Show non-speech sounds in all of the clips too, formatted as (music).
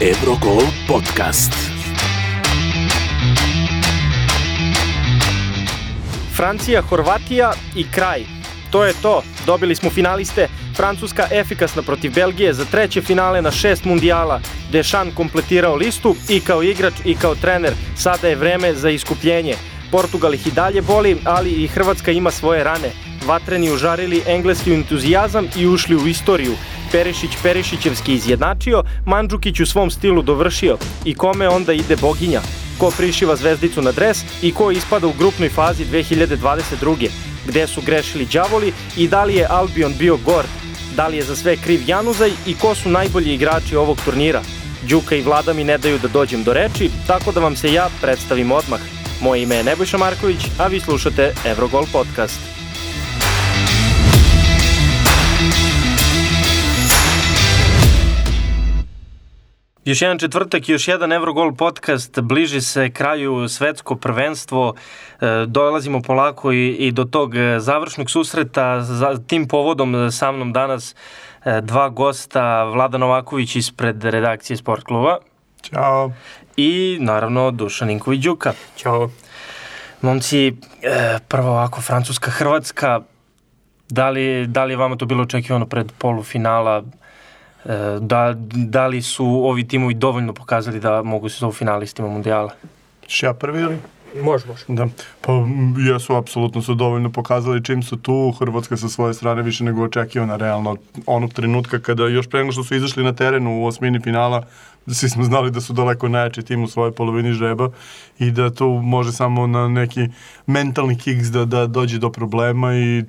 Eurogol podcast. Francija, Horvatija i kraj. To je to. Dobili smo finaliste. Francuska efikasna protiv Belgije za treće finale na šest mundijala. Dešan kompletirao listu i kao igrač i kao trener. Sada je vreme za iskupljenje. Portugal ih i dalje boli, ali i Hrvatska ima svoje rane. Vatreni užarili engleski entuzijazam i ušli u istoriju. Perišić Perišićevski izjednačio, Mandžukić u svom stilu dovršio. I kome onda ide boginja? Ko prišiva zvezdicu na dres i ko ispada u grupnoj fazi 2022. Gde su grešili đavoli i da li je Albion bio gord? Da li je za sve kriv Januzaj i ko su najbolji igrači ovog turnira? Đuka i Vlada mi ne daju da dođem do reči, tako da vam se ja predstavim odmah. Moje ime je Nebojša Marković, a vi slušate Eurogol podcast. Još jedan četvrtak i još jedan Eurogol podcast, bliži se kraju svetsko prvenstvo, e, dolazimo polako i, i do tog e, završnog susreta, za tim povodom sa mnom danas e, dva gosta, Vlada Novaković ispred redakcije Sport kluba. Ćao. I naravno Dušan Inković Đuka. Ćao. Momci, prvo ovako, Francuska-Hrvatska, da li, da li je vama to bilo očekivano pred polufinala? Da, da li su ovi timovi dovoljno pokazali da mogu se zovu finalistima mundijala? Š ja prvi ili? Može, može. Da, pa jesu, apsolutno su dovoljno pokazali čim su tu, Hrvatska sa svoje strane više nego očekivana, realno, onog trenutka kada još pre nego što su izašli na terenu u osmini finala, svi smo znali da su daleko najjači tim u svojoj polovini žreba i da to može samo na neki mentalni kiks da, da dođe do problema i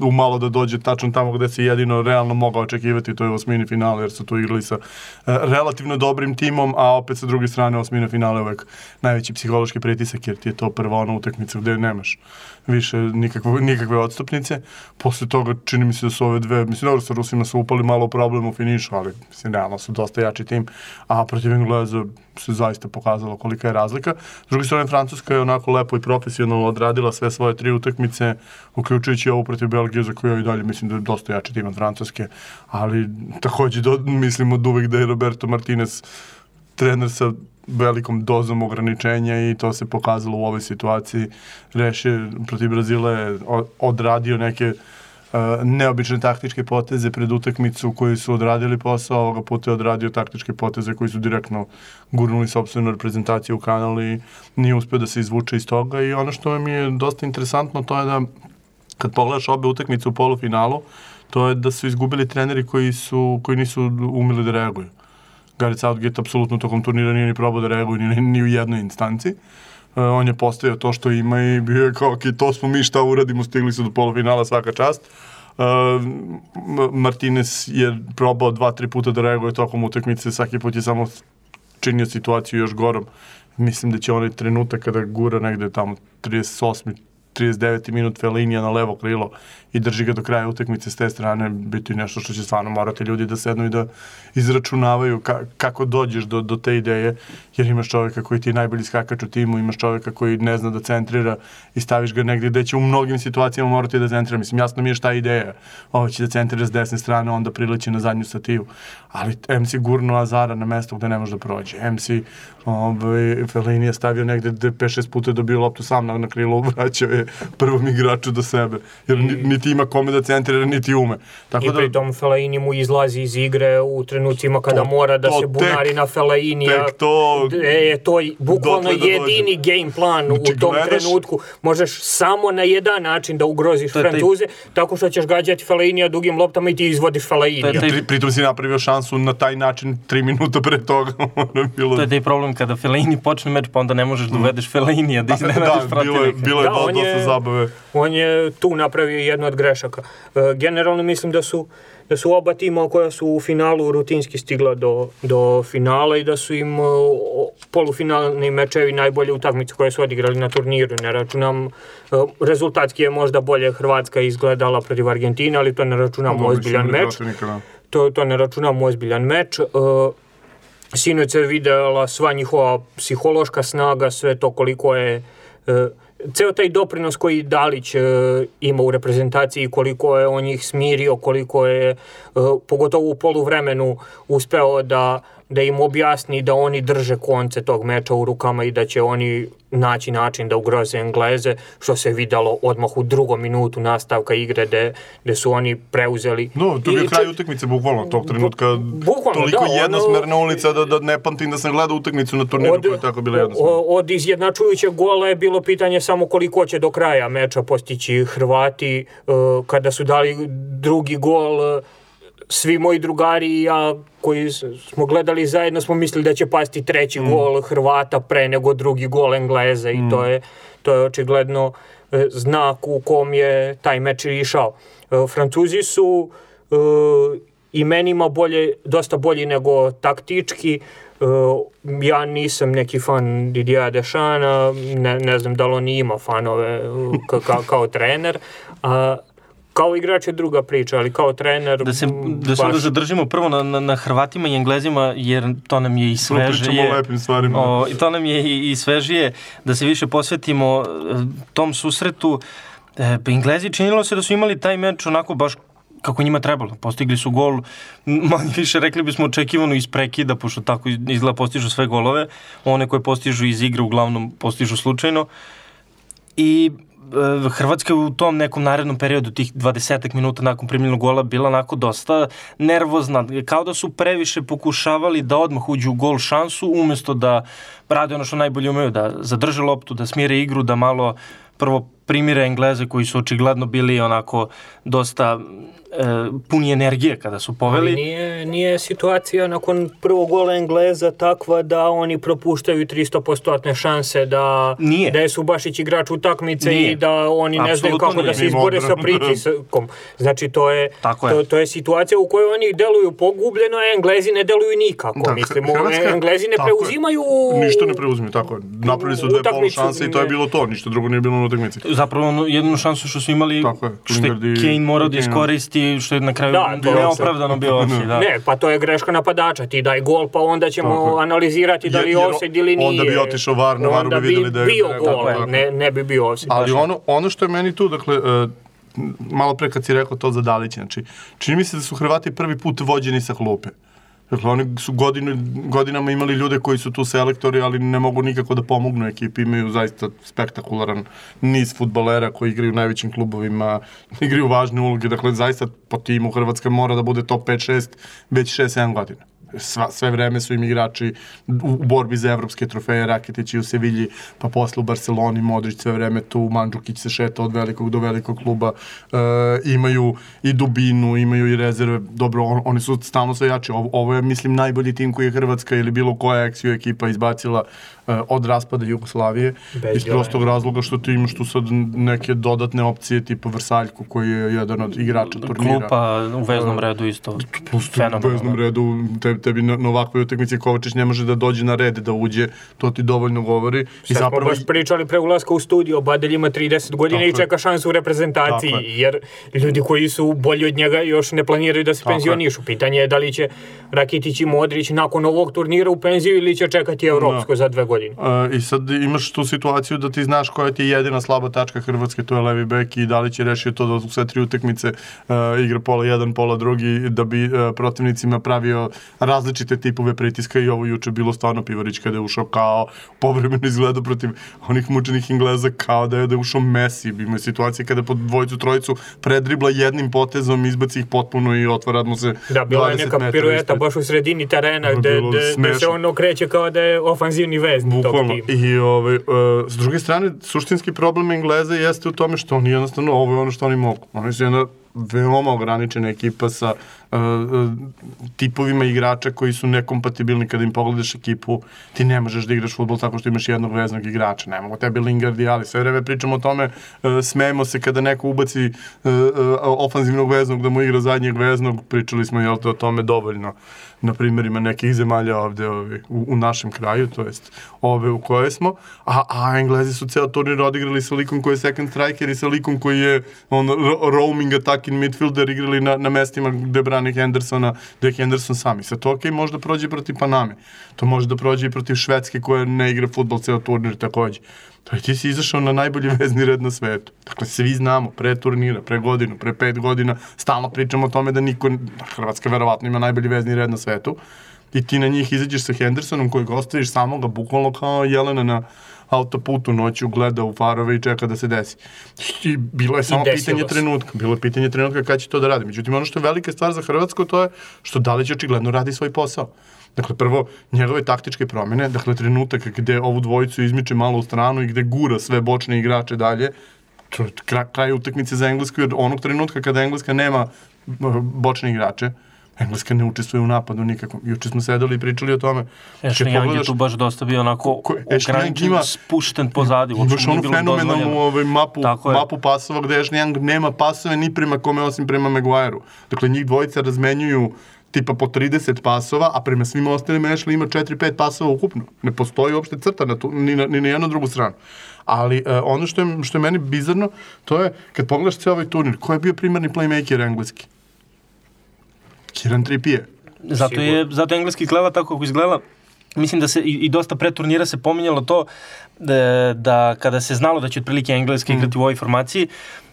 u malo da dođe tačno tamo gde se jedino realno mogao očekivati, to je osmini finale, jer su tu igrali sa uh, relativno dobrim timom, a opet sa druge strane osmina finale uvek najveći psihološki pritisak, jer ti je to prva ona utakmica gde nemaš više nikakve, nikakve odstupnice. Posle toga čini mi se da su ove dve, mislim dobro sa Rusima su upali malo problem u finišu, ali mislim realno su dosta jači tim, a protiv Engleza se zaista pokazalo kolika je razlika. S druge strane, Francuska je onako lepo i profesionalno odradila sve svoje tri utakmice, uključujući ovu protiv Belgije, za koju i dalje mislim da je dosta jači tim od Francuske, ali takođe do, mislim od uvek da je Roberto Martinez trener sa velikom dozom ograničenja i to se pokazalo u ovoj situaciji. Reše protiv Brazila je odradio neke uh, neobične taktičke poteze pred utakmicu koji su odradili posao, ovoga puta je odradio taktičke poteze koji su direktno gurnuli sobstvenu reprezentaciju u kanal i nije uspio da se izvuče iz toga i ono što mi je dosta interesantno to je da kad pogledaš obe utakmice u polufinalu, to je da su izgubili treneri koji su koji nisu umeli da reaguju. Gareth Southgate apsolutno tokom turnira nije ni probao da reaguje ni, ni u jednoj instanci. Uh, on je postavio to što ima i bio je kao, ok, to smo mi šta uradimo, stigli su do polufinala svaka čast. Uh, Martinez je probao dva, tri puta da reaguje tokom utakmice, svaki put je samo činio situaciju još gorom. Mislim da će onaj trenutak kada gura negde tamo 38. 39. minut Felinija na levo krilo i drži ga do kraja utakmice s te strane biti nešto što će stvarno morati ljudi da sednu i da izračunavaju ka, kako dođeš do, do te ideje, jer imaš čoveka koji ti je najbolji skakač u timu, imaš čoveka koji ne zna da centrira i staviš ga negde gde će u mnogim situacijama morati da centrira. Mislim, jasno mi je šta je ideja. Ovo će da centrira s desne strane, onda prileći na zadnju stativu. Ali MC gurno Azara na mesto gde ne može da prođe. MC ovaj, Felini je stavio negde gde 5-6 puta dobio loptu sam na, na krilo, (laughs) vraćao je prvom igraču do sebe. Jer ni, niti ima kome da centrira, niti ume. Tako I da, pritom Fellaini mu izlazi iz igre u trenucima kada to, mora da se bunari tek, na Fellaini. Tek to... Je to bukvalno da jedini dođe. game plan znači, u tom gledaš, trenutku. Možeš samo na jedan način da ugroziš Francuze, taj... tako što ćeš gađati Fellainija dugim loptama i ti izvodiš Fellainija. Pri, pritom si napravio šansu na taj način 3 minuta pre toga. (laughs) bilo... To je taj problem kada Fellaini počne meč, pa onda ne možeš da uvedeš Fellainija, da iznenadiš (laughs) da, bilo je, bilo je da, dosta je, zabave. On je tu napravio jednu od grešaka. E, generalno mislim da su da su oba tima koja su u finalu rutinski stigla do, do finala i da su im uh, polufinalni mečevi najbolje utakmice koje su odigrali na turniru. Ne računam, uh, rezultatski je možda bolje Hrvatska izgledala protiv Argentine, ali to ne računam ozbiljan meč. To, to ne računam ozbiljan meč. Sinoć se videla sva njihova psihološka snaga, sve to koliko je ceo taj doprinos koji Dalić e, ima u reprezentaciji, koliko je on njih smirio, koliko je, e, pogotovo u poluvremenu, uspeo da da im objasni da oni drže konce tog meča u rukama i da će oni naći način da ugroze Engleze, što se videlo odmah u drugom minutu nastavka igre gde, gde su oni preuzeli. No, to je bio kraj utakmice, bukvalno, tog trenutka. Bukvalno, toliko da, ono- jednosmerna ulica da, da ne pamtim da sam gledao utakmicu na turniru koja je tako bila jednosmerna. od izjednačujućeg gola je bilo pitanje samo koliko će do kraja meča postići Hrvati. e, Kada su dali drugi gol, e, svi moji drugari i ja koji smo gledali zajedno smo mislili da će pasti treći Mm. gol Hrvata pre nego drugi gol Engleza i to je to je očigledno e, znak u kom je taj meč išao. E, Francuzi su e, imenima bolje, dosta bolji nego taktički. E, ja nisam neki fan Didier Dešana, ne, ne znam da li on ima fanove ka, ka, kao trener. A, kao igrač je druga priča, ali kao trener... Da se, da se baš- zadržimo prvo na, na, na Hrvatima i Englezima, jer to nam je i Prvo pričamo svežije. o lepim stvarima. O, I to nam je i, i svežije da se više posvetimo e, tom susretu. E, pa Englezi činilo se da su imali taj meč onako baš kako njima trebalo. Postigli su gol, manje više rekli bismo očekivano iz prekida, pošto tako iz- izgleda postižu sve golove. One koje postižu iz igre uglavnom postižu slučajno. I Hrvatska je u tom nekom narednom periodu, tih 20 minuta nakon primljenog gola, bila onako dosta nervozna. Kao da su previše pokušavali da odmah uđu u gol šansu, umesto da rade ono što najbolje umeju, da zadrže loptu, da smire igru, da malo prvo primire Engleze koji su očigledno bili onako dosta e, puni energije kada su Ali poveli. nije, nije situacija nakon prvog gola Engleza takva da oni propuštaju 300% šanse da, Nije. da je Subašić igrač utakmice Nije. i da oni ne znaju kako da nije. se izbore sa pritiskom. Znači to je, Tako je. to, to je situacija u kojoj oni deluju pogubljeno, a Englezi ne deluju nikako. Da, Mislim, Hrvatska- Englezi ne tako je. preuzimaju... Ništa ne preuzme, tako je. Napravili su dve polu šanse i to je bilo to, ništa drugo nije bilo na utakmici. Zapravo jednu šansu što su imali, Tako je, što Kane morao da Kane. Što je na kraju Da, neopravdano bio offside. (laughs) Da. Ne, pa to je greška napadača. Ti daj gol, pa onda ćemo Tako analizirati da li je offside ili nije. onda bi otišao VAR, na VAR-u bi videli da je- bio gol, tako ne, ne bi bio offside. Ali ono, ono što je meni tu, dakle, uh, malo pre kad si rekao to za Dalića, znači, čini mi se da su Hrvati prvi put vođeni sa klupe. Dakle, oni su godinu, godinama imali ljude koji su tu selektori, ali ne mogu nikako da pomognu ekipi. Imaju zaista spektakularan niz futbolera koji igraju u najvećim klubovima, igraju važne uloge. Dakle, zaista po timu Hrvatska mora da bude top 5-6 već 6-7 godina. Sva, sve vreme su im igrači u, u borbi za evropske trofeje, Raketić i u Sevilji, pa posle u Barceloni, Modrić sve vreme tu, Mandžukić se šeta od velikog do velikog kluba, e, imaju i dubinu, imaju i rezerve, dobro, on, oni su stalno sve jači, ovo, ovo je, mislim, najbolji tim koji je Hrvatska ili bilo koja eksiju ekipa izbacila e, od raspada Jugoslavije, Bez iz prostog razloga što ti imaš tu sad neke dodatne opcije tipa Vrsaljku koji je jedan od igrača turnira. Klupa u veznom redu isto. Plus tu u Fenomenalno. veznom redu, te, tebi na, na ovakvoj utakmici Kovačić ne može da dođe na red da uđe, to ti dovoljno govori. I Sad smo zapravo, baš pričali pre ulaska u studio, Badelj ima 30 godina i čeka šansu u reprezentaciji, Tako je. jer ljudi koji su bolji od njega još ne planiraju da se Tako penzionišu. Pitanje je da li će Rakitić i Modrić nakon ovog turnira u penziju ili će čekati Evropsko za dve godine. Uh, I sad imaš tu situaciju da ti znaš koja ti je jedina slaba tačka Hrvatske, to je levi bek i da li će rešio to da u sve tri utakmice uh, igra pola jedan, pola drugi, da bi uh, protivnicima pravio različite tipove pritiska i ovo juče bilo stvarno Pivarić kada je ušao kao povremeno izgleda protiv onih mučenih Engleza kao da je da je ušao Messi. Ima situacije kada pod dvojicu, trojicu predribla jednim potezom, izbaci ih potpuno i otvara mu se Da, bila je 20 neka pirueta baš u sredini terena Ono gde, gde, se smešno. on okreće kao da je ofanzivni vezni tog Bukvalno. tima. I ovaj, uh, s druge strane, suštinski problem Engleza jeste u tome što oni jednostavno, ovo je ono što oni mogu. Oni su jedna veoma ograničena ekipa sa uh, uh, tipovima igrača koji su nekompatibilni kada im pogledaš ekipu, ti ne možeš da igraš futbol tako što imaš jednog veznog igrača, ne mogu tebi Lingard i Ali, sve vreme pričamo o tome, uh, smejemo se kada neko ubaci uh, uh, ofanzivnog veznog da mu igra zadnjeg veznog, pričali smo jel te o tome dovoljno na primjerima nekih zemalja ovde ovi, u, u našem kraju, to jest ove u koje smo, a, a Englezi su ceo turnir odigrali sa likom koji je second striker i sa likom koji je on, ro- roaming attacking midfielder igrali na, na mestima gde brani Hendersona, gde je Henderson sam. I sad to okej, može da prođe protiv Paname. To može da prođe i protiv Švedske koja ne igra futbol ceo turnir takođe. To je ti si izašao na najbolji (laughs) vezni red na svetu. Dakle, svi znamo, pre turnira, pre godinu, pre pet godina, stalno pričamo o tome da niko, da Hrvatska verovatno ima najbolji vezni red na svetu, i ti na njih izađeš sa Hendersonom kojeg ostaviš samoga bukvalno kao Jelena na autoputu noću gleda u farove i čeka da se desi. I bilo je samo pitanje se. trenutka. Bilo je pitanje trenutka kada će to da radi. Međutim, ono što je velika stvar za Hrvatsku to je što Dalić očigledno radi svoj posao. Dakle, prvo, njegove taktičke promene, dakle, trenutak gde ovu dvojicu izmiče malo u stranu i gde gura sve bočne igrače dalje, to je kraj, kraj utakmice za Englesku, jer onog trenutka kada Engleska nema bočne igrače, Engleska ne učestvuje u napadu nikako. Juče smo sedeli i pričali o tome. Ashley Kad Young je tu baš dosta bio onako Ko- Young ograničen, ima- spušten pozadi. Imaš onu fenomenalnu ovaj, mapu, mapu pasova gde Ashley Young nema pasove ni prema kome osim prema Maguireu. Dakle, njih dvojica razmenjuju tipa po 30 pasova, a prema svim ostalim Ashley ima 4-5 pasova ukupno. Ne postoji uopšte crta na tu, ni, na, ni na jednu drugu stranu. Ali uh, ono što je, što je meni bizarno, to je kad pogledaš cijel ovaj turnir, ko je bio primarni playmaker engleski? Kieran Trippier. Zato je, zato je engleski izgleda tako kako izgleda. Mislim da se i, i dosta pre turnira se pominjalo to da, da kada se znalo da će otprilike engleski igrati u ovoj formaciji,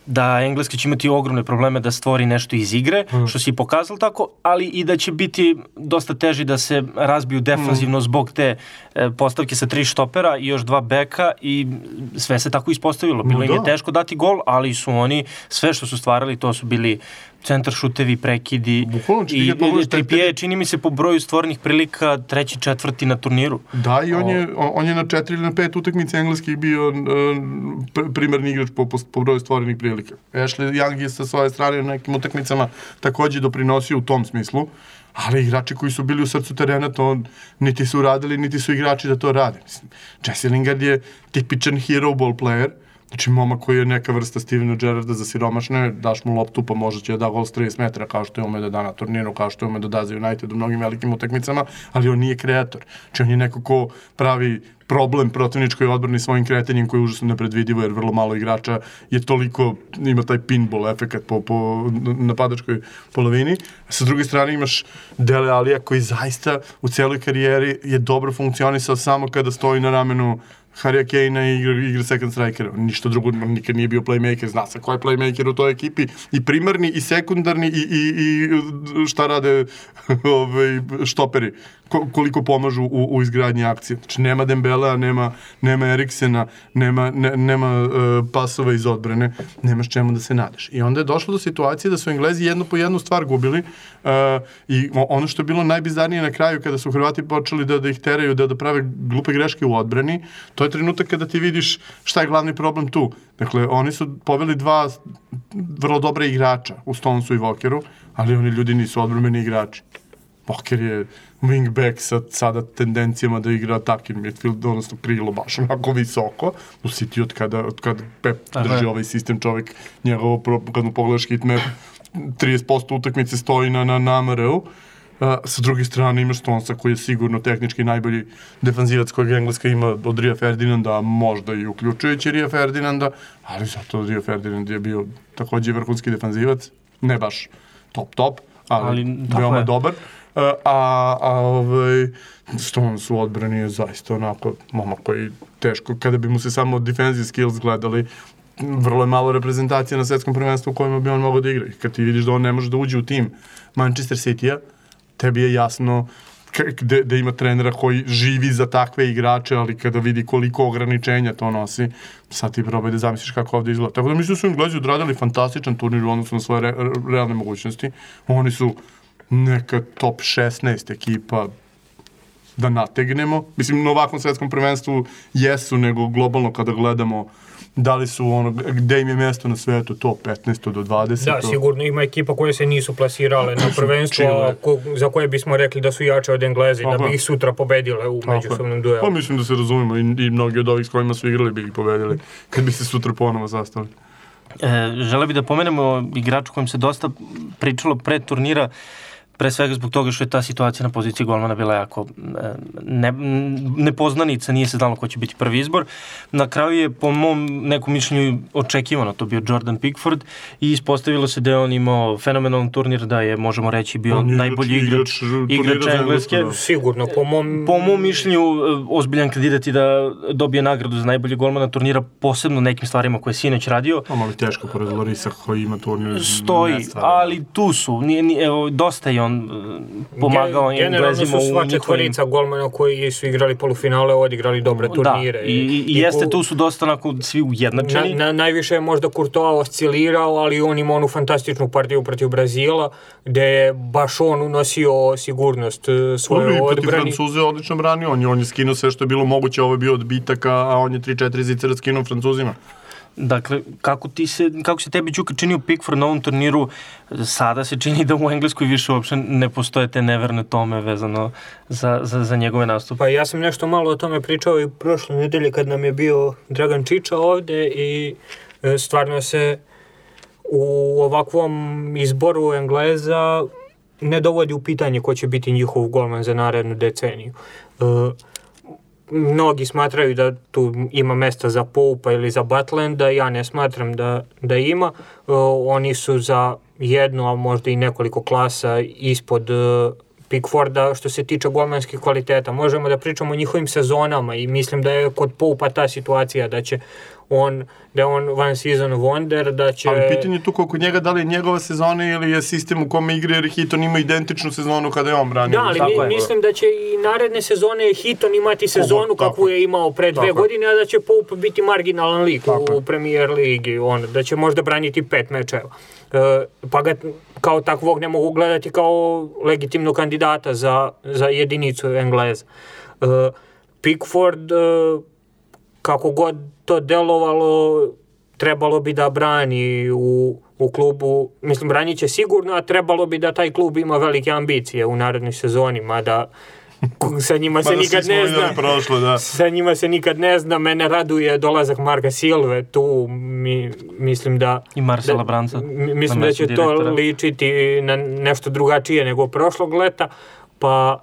da engleski će imati ogromne probleme da stvori nešto iz igre, što se i pokazalo tako, ali i da će biti dosta teži da se razbiju defanzivno zbog te e, postavke sa tri štopera i još dva beka i sve se tako ispostavilo. Bilo Ma im je da. teško dati gol, ali su oni sve što su stvarali, to su bili centar šutevi, prekidi Bukvalno, i pogledaš taj Trippier je, čini mi se po broju stvornih prilika treći, četvrti na turniru. Da, i on je, on je na četiri ili na pet utakmica engleskih bio uh, pr- primarni igrač po, po, po broju stvorenih prilika. Ashley Young je sa svoje strane na nekim utakmicama takođe doprinosio u tom smislu, ali igrači koji su bili u srcu terena to niti su radili, niti su igrači da to rade. Mislim, Jesse Lingard je tipičan hero ball player, Znači, momak koji je neka vrsta Stevena Gerrarda za siromašne, daš mu loptu pa može će da da gol s 30 metara kao što je ume da da na turniru, kao što je ume da da za United u mnogim velikim utakmicama, ali on nije kreator. Znači, on je neko ko pravi problem protivničkoj odbrani svojim kretanjem koji je užasno nepredvidivo jer vrlo malo igrača je toliko, ima taj pinball efekat po, po napadačkoj polovini. A sa druge strane imaš Dele Alija koji zaista u celoj karijeri je dobro funkcionisao samo kada stoji na ramenu Harry Kane igra, igra second striker. Ništa drugo, nikad nije bio playmaker. Zna se ko je playmaker u toj ekipi. I primarni, i sekundarni, i, i, i šta rade (laughs) ovaj, štoperi. Ko, koliko pomažu u, u izgradnji akcije. Znači, nema Dembela, nema, nema Eriksena, nema, ne, nema uh, pasova iz odbrane, nemaš čemu da se nadaš. I onda je došlo do situacije da su Englezi jednu po jednu stvar gubili uh, i ono što je bilo najbizarnije na kraju kada su Hrvati počeli da, da ih teraju, da, da prave glupe greške u odbrani, to je trenutak kada ti vidiš šta je glavni problem tu. Dakle, oni su poveli dva vrlo dobre igrača u Stonesu i Vokeru, ali oni ljudi nisu odbrambeni igrači. Walker je wingback sa sada tendencijama da igra attacking midfield, odnosno krilo baš onako visoko. U City od kada, od kada Pep drži je. ovaj sistem čovjek, njegovo, kad mu pogledaš hitmap, 30% utakmice stoji na, na, na MRU. A, sa druge strane imaš Stonesa koji je sigurno tehnički najbolji defanzivac kojeg Engleska ima od Ria Ferdinanda, možda i uključujući Ria Ferdinanda, ali zato Rio Ferdinand je bio takođe vrhunski defanzivac, ne baš top top, ali, Ali, veoma je. dobar. A, a, a ovaj, Stones u odbrani je zaista onako momak koji teško, kada bi mu se samo defensive skills gledali, vrlo je malo reprezentacija na svetskom prvenstvu u kojima bi on mogao da igra. I kad ti vidiš da on ne može da uđe u tim Manchester City-a, tebi je jasno gde, gde ima trenera koji živi za takve igrače, ali kada vidi koliko ograničenja to nosi, sad ti probaj da zamisliš kako ovde izgleda. Tako da mislim da su Englezi odradili fantastičan turnir u odnosu na svoje re, realne mogućnosti. Oni su neka top 16 ekipa da nategnemo. Mislim, na ovakvom svetskom prvenstvu jesu, nego globalno kada gledamo da li su ono, gde im je mesto na svetu, to 15 do 20. Da, sigurno ima ekipa koje se nisu plasirale na (clears throat) prvenstvo, a ko, za koje bismo rekli da su jače od Englezi, da Tako bi ih sutra pobedile u je. međusobnom duelu. Pa mislim da se razumemo i, i mnogi od ovih s kojima su igrali bi ih pobedili (laughs) kad bi se sutra ponovo sastali. E, žele bi da pomenemo igraču kojem se dosta pričalo pre turnira, pre svega zbog toga što je ta situacija na poziciji golmana bila jako e, ne, nepoznanica, nije se znalo ko će biti prvi izbor. Na kraju je po mom nekom mišljenju očekivano to bio Jordan Pickford i ispostavilo se da je on imao fenomenalan turnir, da je možemo reći bio On je najbolji igrač, igrač igrač Engleske. Da. Sigurno, po mom... Po mom mišljenju, e, ozbiljan kandidat i da dobije nagradu za najbolji golmana turnira, posebno nekim stvarima koje je sinoć radio. Pa malo teško pored Lorisa koji ima turnir. Stoji, nestvarno. ali tu su, nije, nije, evo, dosta je on on e, pomagao Generalno Englezima su u sva njihovim... četvorica golmana koji su igrali polufinale, odigrali dobre turnire. Da, i, i, i jeste, tu su dosta onako svi Na, ujednačeni. na, najviše je možda Courtois oscilirao, ali on ima onu fantastičnu partiju protiv Brazila, gde je baš on unosio sigurnost e, Dobro, svoje i protiv odbrani. Francuze odlično branio, on je, on je skinuo sve što je bilo moguće, ovo je bio odbitak, a a on je 3-4 zicera skinuo Francuzima. Dakle, kako, ti se, kako se tebi Đuka činio Pickford na ovom turniru, sada se čini da u Engleskoj više uopšte ne postoje te neverne tome vezano za, za, za njegove nastupe. Pa ja sam nešto malo o tome pričao i prošle nedelje kad nam je bio Dragan Čiča ovde i e, stvarno se u ovakvom izboru Engleza ne dovodi u pitanje ko će biti njihov golman za narednu deceniju. E, mnogi smatraju da tu ima mesta za Poupa ili za Butlanda, ja ne smatram da, da ima. E, oni su za jednu, a možda i nekoliko klasa ispod e, Pickforda što se tiče golmanskih kvaliteta. Možemo da pričamo o njihovim sezonama i mislim da je kod Poupa ta situacija da će on, da on one season wonder, da će... Ali pitanje je tu koliko njega, da li je njegova sezona ili je sistem u kome igra, jer Hiton ima identičnu sezonu kada je on branio. Da, ali Tako mi, je. mislim da će i naredne sezone Hiton imati sezonu kakvu je. imao pre dve Tako godine, a da će Pope biti marginalan lik Tako u Premier Ligi, on, da će možda braniti pet mečeva. E, pa ga kao takvog ne mogu gledati kao legitimnog kandidata za, za jedinicu Engleza. E, Pickford, e, kako god to delovalo, trebalo bi da brani u, u klubu, mislim branit će sigurno, a trebalo bi da taj klub ima velike ambicije u narednoj sezoni, mada (laughs) sa njima se nikad ne zna. prošlo, da. Sa njima se nikad ne zna, mene raduje dolazak Marka Silve, tu mi, mislim da... I Marcela da- Branca Mislim da će to direktora. ličiti na nešto drugačije nego prošlog leta, pa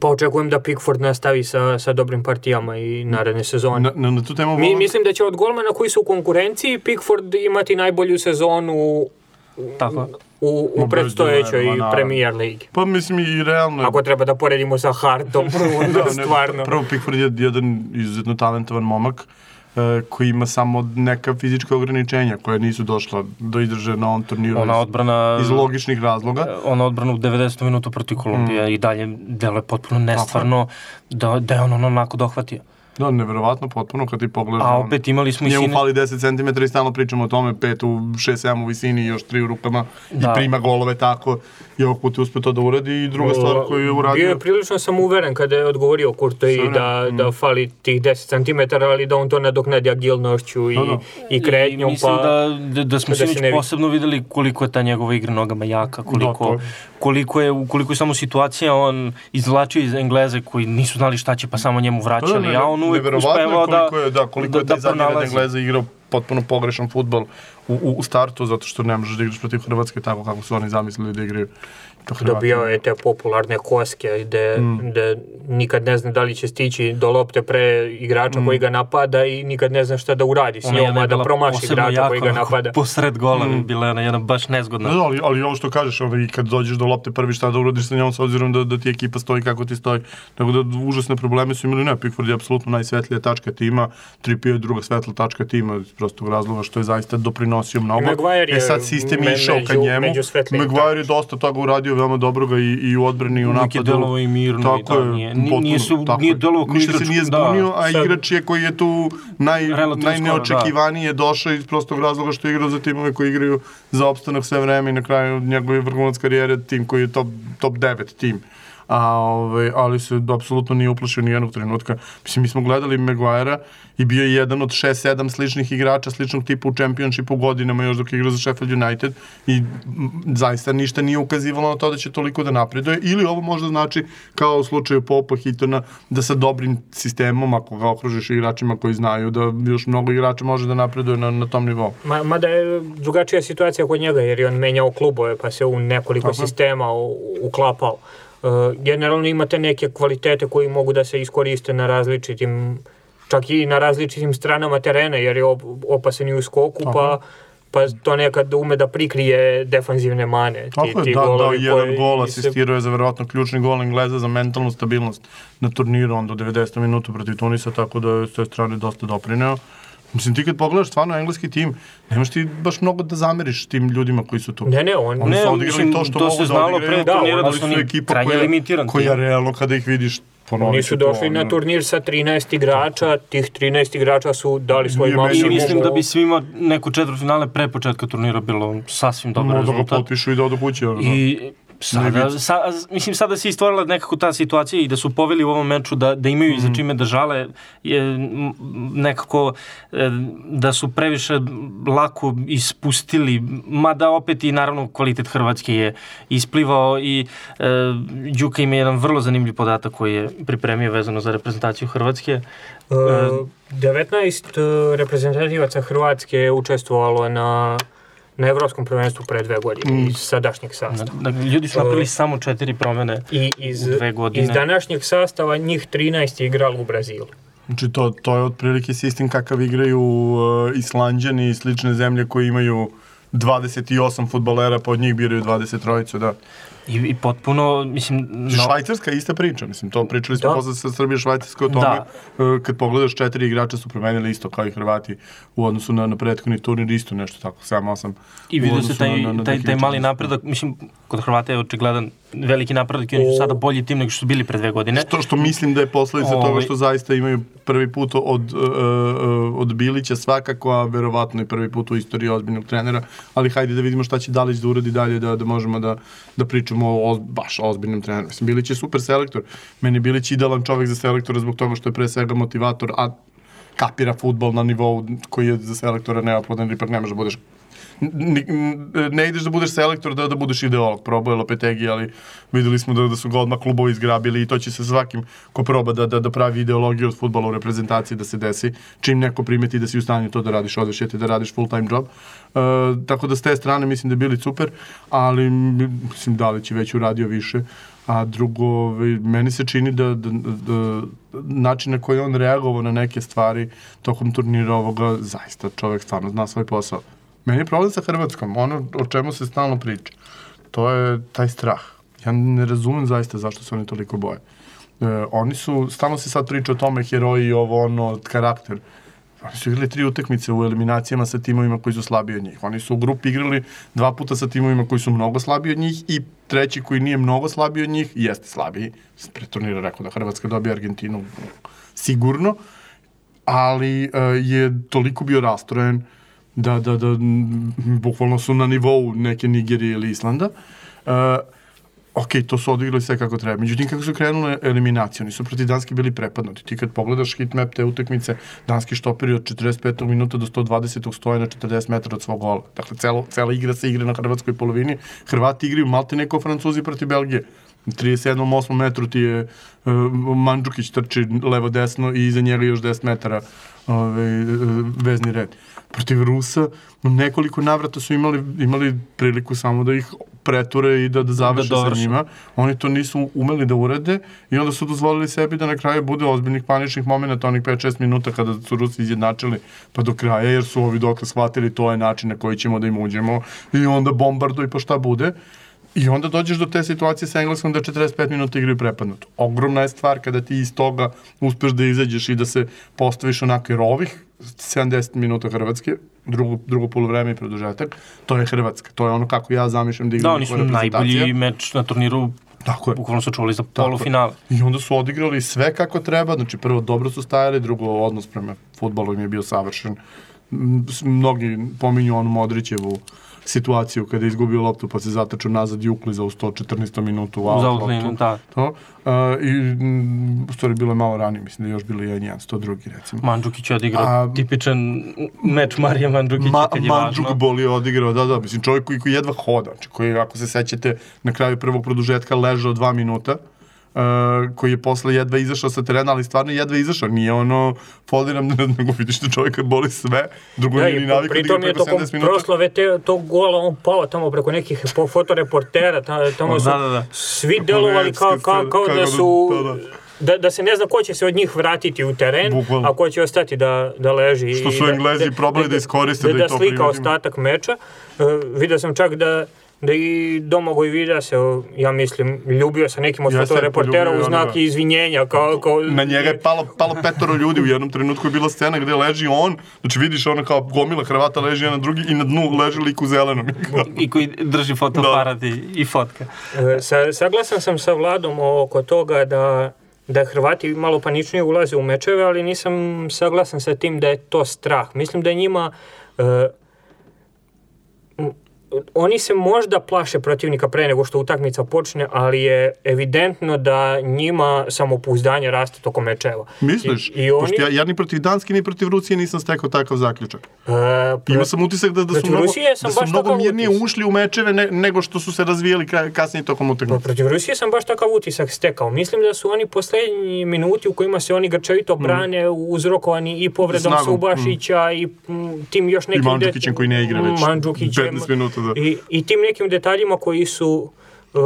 pa očekujem da Pickford nastavi sa, sa dobrim partijama i naredne sezone. Na, na, na tu temu Mi, mislim da će od golmana koji su u konkurenciji Pickford imati najbolju sezonu Tako. u, u predstojećoj naravno. Premier Ligi. Pa mislim i realno... Ako treba da poredimo sa Hartom, onda (laughs) (laughs) Da, ne, stvarno. Prvo, Pickford je jedan izuzetno talentovan momak e, koji ima samo neka fizička ograničenja koja nisu došla do izražaja na ovom turniru Ona odbrana... iz logičnih razloga. ona odbrana u 90. minutu protiv Kolumbije Mm. i dalje deluje potpuno nestvarno da, da je on onako dohvatio. Da, neverovatno potpuno kad ti pogledaš. A opet imali smo i Njemu sine... fali 10 cm i stalno pričamo o tome, 5 u 6-7 u visini i još 3 u rukama Da. i prima golove tako i ovog puta je uspio to da uradi i druga stvar koju je Bio uradio... je prilično sam uveren kada je odgovorio Kurto i ne, da, mm. da fali tih 10 cm, ali da on to nadoknadi agilnošću i, Da, da. i kretnjom. I mislim pa, da, da, da smo da se sinoć ne vidi. posebno videli koliko je ta njegova igra nogama jaka, Da, koliko, to je. koliko je, koliko je samo situacija on izvlačio iz Engleze koji nisu znali šta će pa samo njemu vraćali, ne, a on uvek neverovatno je uspevao da, koliko je, da, koliko je taj zadnji red pronalazi. Engleza igrao potpuno pogrešan futbol u, u, u startu, zato što ne možeš da igraš protiv Hrvatske tako kako su oni zamislili da igraju. Dobijao je te popularne koske gde, Mm. gde nikad ne zna da li će stići do lopte pre igrača Mm. koji ga napada i nikad ne zna šta da uradi s njom, a da promaši igrača koji ga napada. Posred gola mm. bila je jedna baš nezgodna. Da, da, ali, ali ovo što kažeš, ovaj, kad dođeš do lopte prvi šta da uradiš sa njom s obzirom da, da ti ekipa stoji kako ti stoji. Tako da užasne probleme su imali, ne, Pickford je apsolutno najsvetlija tačka tima, Trippier je druga svetla tačka tima iz prostog razloga što je zaista doprinosio mnogo. Maguire je e sad sistem je me- išao ka njemu. Maguire je dosta toga uradio, veoma dobroga i, i u odbrani i u Uvijek je napadu. delovao i mirno Tako i je, da, nije, potpuno, nije, su, tako nije je. delovao kao Ništa igrač. se nije da. zbunio, a Sad- igrač je koji je tu naj, Relativno skoro, najneočekivanije došao iz prostog razloga što je igrao za timove koji igraju za opstanak sve vreme i na kraju njegove vrhunac karijere tim koji je top, top 9 tim. A, ovaj, ali se apsolutno nije uplašio ni jednog trenutka. Mislim, mi smo gledali Maguire i bio je jedan od 6-7 sličnih igrača, sličnog tipa u Championshipu godinama još dok je igrao za Sheffield United i m, zaista ništa nije ukazivalo na to da će toliko da napreduje ili ovo možda znači kao u slučaju Popa Hitona da sa dobrim sistemom ako ga okružiš igračima koji znaju da još mnogo igrača može da napreduje na, na tom nivou. Ma, mada je drugačija situacija kod njega jer je on menjao klubove pa se u nekoliko je. sistema u- uklapao. Uh, generalno imate neke kvalitete koji mogu da se iskoriste na različitim čak i na različitim stranama terena jer je op- opasan i u skoku pa pa to nekad ume da prikrije defanzivne mane. Tako je, da, dao golovi jedan gol, asistirao je za verovatno ključni gol Engleza za mentalnu stabilnost na turniru, onda u 90. minutu protiv Tunisa, tako da je s te strane dosta doprineo. Mislim, ti kad pogledaš stvarno engleski tim, nemaš ti baš mnogo da zameriš tim ljudima koji su tu. Ne, ne, on... Oni Ne, su odigrali mislim, to što to mogu se da znalo odigraju, pre turnira da ali su oni ekipa koja, limitiran tim. koja realno kada ih vidiš ponovit Oni su to, došli na ono, turnir sa 13 igrača, tih 13 igrača su dali svoj meni- I maksimum. mislim da bi svima neko četvrtfinale pre početka turnira bilo sasvim dobar Mogu da ga rezultat. potpišu i da odu kući. Ono, I sada, sa, mislim sada se istvorila nekako ta situacija i da su poveli u ovom meču da, da imaju mm. za čime da žale je nekako e, da su previše lako ispustili mada opet i naravno kvalitet Hrvatske je isplivao i e, Đuka ima jedan vrlo zanimljiv podatak koji je pripremio vezano za reprezentaciju Hrvatske. Uh, 19 uh, reprezentativaca Hrvatske je učestvovalo na, na evropskom prvenstvu pre dve godine iz sadašnjeg sastava. Dakle, ljudi su napravili samo četiri promene. I iz, U dve godine. iz današnjeg sastava njih 13 je igralo u Brazilu. Znači to, to je otprilike sistem kakav igraju uh, Islanđani i slične zemlje koji imaju 28 futbolera, pa od njih biraju 23, da. I, i potpuno, mislim... No. Švajcarska je ista priča, mislim, to pričali smo Da. posle sa Srbije Švajcarska o tome. Da. Kad pogledaš, četiri igrača su promenili isto kao i Hrvati u odnosu na, na prethodni turnir, isto nešto tako, 7-8. I vidio se taj, na- na- na taj, taj mali 2014. napredak, mislim, kod Hrvata je očigledan veliki napredak i oni su sada bolji tim nego što su bili pre dve godine. Što, što mislim da je posledica Ovaj. toga što zaista imaju prvi put od, uh, uh, od Bilića svakako, a verovatno i prvi put u istoriji ozbiljnog trenera, ali hajde da vidimo šta će Dalić da uradi dalje, da, da možemo da, da pričamo o oz, baš ozbiljnom treneru. Mislim, Bilić je super selektor, meni je Bilić idealan čovek za selektora zbog toga što je pre svega motivator, a kapira futbol na nivou koji je za selektora neophodan, jer ne možeš da budeš ne ideš da budeš selektor da da budeš ideolog, probao je Lopetegi, ali videli smo da, da su ga odmah klubovi izgrabili i to će se svakim ko proba da, da, da pravi ideologiju od futbola u reprezentaciji da se desi, čim neko primeti da si u stanju to da radiš, odeš je da radiš full time job. E, tako da s te strane mislim da je bili super, ali mislim da li će već uradio više. A drugo, ovaj, meni se čini da, da, da način na koji on reagovao na neke stvari tokom turnira ovoga, zaista čovek stvarno zna svoj posao. Meni je problem sa Hrvatskom, ono o čemu se stalno priča, to je taj strah. Ja ne razumem zaista zašto se oni toliko boje. E, oni su, stalno se sad priča o tome heroji, ovo ono, karakter. Oni su igrali tri utakmice u eliminacijama sa timovima koji su slabiji od njih. Oni su u grupi igrali dva puta sa timovima koji su mnogo slabiji od njih i treći koji nije mnogo slabiji od njih, jeste slabiji. Pre turnira rekao da Hrvatska dobije Argentinu sigurno, ali uh, je toliko bio rastrojen da, da, da bukvalno su na nivou neke Nigerije ili Islanda. Uh, ok, to su odigrali sve kako treba. Međutim, kako su krenule eliminacije, oni su proti Danski bili prepadnuti. Ti kad pogledaš hitmap te utakmice, Danski štoperi od 45. minuta do 120. stoje na 40 metara od svog gola. Dakle, celo, cela igra se igra na hrvatskoj polovini. Hrvati igraju malte neko Francuzi proti Belgije. U 37. 8. metru ti je uh, Mandžukić trči levo-desno i iza njega još 10 metara ovaj, uh, vezni red. Protiv Rusa nekoliko navrata su imali, imali priliku samo da ih preture i da, da završe Da sa njima. Oni to nisu umeli da urade i onda su dozvolili sebi da na kraju bude ozbiljnih paničnih momenta, onih 5-6 minuta kada su Rusi izjednačili pa do kraja, jer su ovi dokle shvatili to je način na koji ćemo da im uđemo i onda bombarduj pa šta bude. I onda dođeš do te situacije sa Engleskom da 45 minuta igraju prepadnuto. Ogromna je stvar kada ti iz toga uspeš da izađeš i da se postaviš onako, jer ovih 70 minuta Hrvatske, drugo, drugo polovreme i produžetak, to je Hrvatska. To je ono kako ja zamišljam da Da, igram oni su najbolji meč na turniru, Tako je. bukvalno su čuvali za polufinale. I onda su odigrali sve kako treba, znači prvo dobro su stajali, drugo odnos prema futbolu im je bio savršen. Mnogi pominju onu Modrićevu situaciju kada je izgubio loptu pa se zatačao nazad i ukliza u 114. minutu u out loptu. da. To. Uh, I m, u stvari bilo je malo ranije, mislim da je još bilo 1-1, 102. recimo. Mandžukić je odigrao A- tipičan meč Marija Mandžukića Ma, kad je Mandžuk važno. bol je odigrao, da, da, mislim, čovjek koji, koji jedva hoda, znači, koji, ako se sećate, na kraju prvog produžetka ležao dva minuta, uh, koji je posle jedva izašao sa terena, ali stvarno jedva izašao, nije ono foliram, nego (laughs) vidiš da čovjeka boli sve, drugo Da, nije ni i navikao da igra pritom je preko tokom 70 minuta. proslave te, tog gola on pao tamo preko nekih po- fotoreportera, ta- tamo su Da, da, da. svi delovali kao, kao, kao da su... Da, da. Da, da se ne zna ko će se od njih vratiti u teren, Bukvalno. a ko će ostati da, da leži. Što i su da, Englezi probali da iskoriste da i da, to slika ostatak meča. Uh, vidio sam čak da da i Domagoj Vida se, ja mislim, ljubio sa nekim od Ja fotoreportera poljubio u znak onoga. izvinjenja, kao, kao Na njega je palo, palo petoro ljudi, u jednom trenutku je bila scena gde leži on, znači vidiš ono kao gomila Hrvata leži jedan na drugi i na dnu leži lik u zelenom. (laughs) I koji drži fotoaparat i, i fotka. E, Sa, saglasan sam sa Vladom oko toga da, da Hrvati malo paničnije ulaze u mečeve, ali nisam saglasan sa tim da je to strah. Mislim da je njima... e, m, oni se možda plaše protivnika pre nego što utakmica počne, ali je evidentno da njima samopouzdanje raste tokom mečeva. Misliš? I, i oni, Pošto ja, ja ni protiv Danske ni protiv Rusije nisam stekao takav zaključak. e, Imao sam utisak da, da su mnogo, Rusije sam da su mnogo mirnije utisak. ušli u mečeve ne, nego što su se razvijeli ka, kasnije tokom Pa utakmice. protiv Rusije sam baš takav utisak stekao. Mislim da su oni poslednji minuti u kojima se oni grčevito brane uzrokovani i povredom Mm. Snagom, Subašića i mm, tim još nekim... Mandžukićem koji ne igra već Mandžukićem. 15 minuta, da. I, I tim nekim detaljima koji su uh,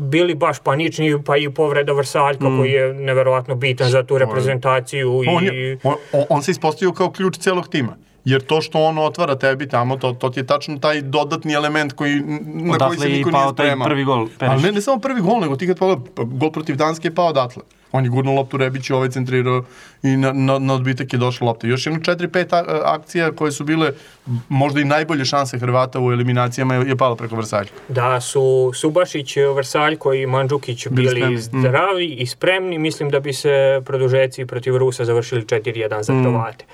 bili baš panični, pa i povreda Vrsaljka koji je neverovatno bitan za tu reprezentaciju. Mm. On, i, je, on, on, on se ispostavio kao ključ celog tima. Jer to što on otvara tebi tamo, to, to ti je tačno taj dodatni element koji, na koji Odatle se je i niko nije pao taj spremao. prvi gol, Ali ne, ne samo prvi gol, nego ti kad pogledaj, gol protiv Danske je pao odatle. On je gurnuo loptu Rebiću, ovaj centrirao i na, na, na odbitak je došla lopta. Još jedno 4-5 a- akcija koje su bile možda i najbolje šanse Hrvata u eliminacijama je, je palo preko Vrsaljka. Da su Subašić, Vrsaljko i Mandžukić Bili mm. zdravi i spremni, mislim da bi se produžeci protiv Rusa završili 4-1 za Hrvate.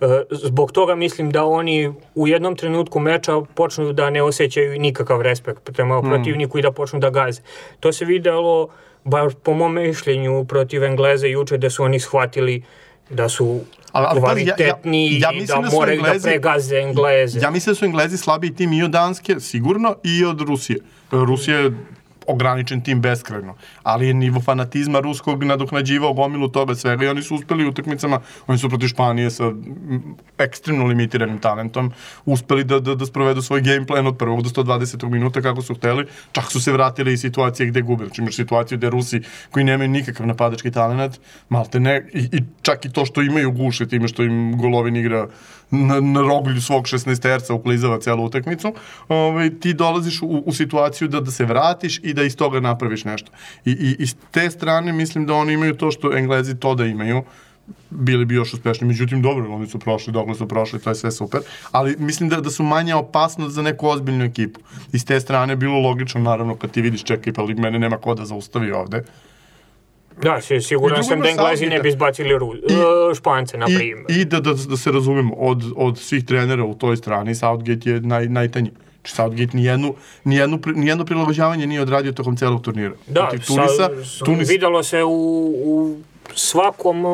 E, Zbog toga mislim da oni u jednom trenutku meča počnu da ne osjećaju nikakav respekt prema protivniku i da počnu da gaze. To se videlo, bar po mom mišljenju, protiv Engleze juče da su oni shvatili da su Ali- ali pazi, ja- ja- kvalitetni ja da da moraju Englezi- da pregaze Engleze. Ja mislim da su Englezi slabiji tim i od Danske, sigurno, i od Rusije. Rusija je ograničen tim beskrajno, ali je nivo fanatizma ruskog nadoknađivao gomilu toga svega i oni su uspeli u utakmicama, oni su protiv Španije sa ekstremno limitiranim talentom, uspeli da, da, da sprovedu svoj game plan od prvog do 120. minuta kako su hteli, čak su se vratili i situacije gde gube, znači imaš situaciju gde Rusi koji nemaju nikakav napadački talent, malte ne, i, i čak i to što imaju guše time što im Golovin igra na, na roglju svog 16-terca uklizava celu utakmicu, ovaj, ti dolaziš u, u situaciju da, da se vratiš i da iz toga napraviš nešto. I, i, i s te strane mislim da oni imaju to što Englezi to da imaju, bili bi još uspešni, međutim dobro, oni su prošli, dokle su prošli, to je sve super, ali mislim da, da su manja opasnost za neku ozbiljnu ekipu. I s te strane je bilo logično, naravno, kad ti vidiš, čekaj, pa mene nema ko da zaustavi ovde, Da, si- I siguran sam da Englezi ne bi izbacili Ru, I- e, Špance, na I, primjer. i da, da, da se razumemo, od, od svih trenera u toj strani, Southgate je naj, najtanji. Znači Southgate nijednu, nijednu, nijedno prilagođavanje nije odradio tokom celog turnira. Da, Protiv Tunisa, sa, Tunis, videlo se u, u svakom,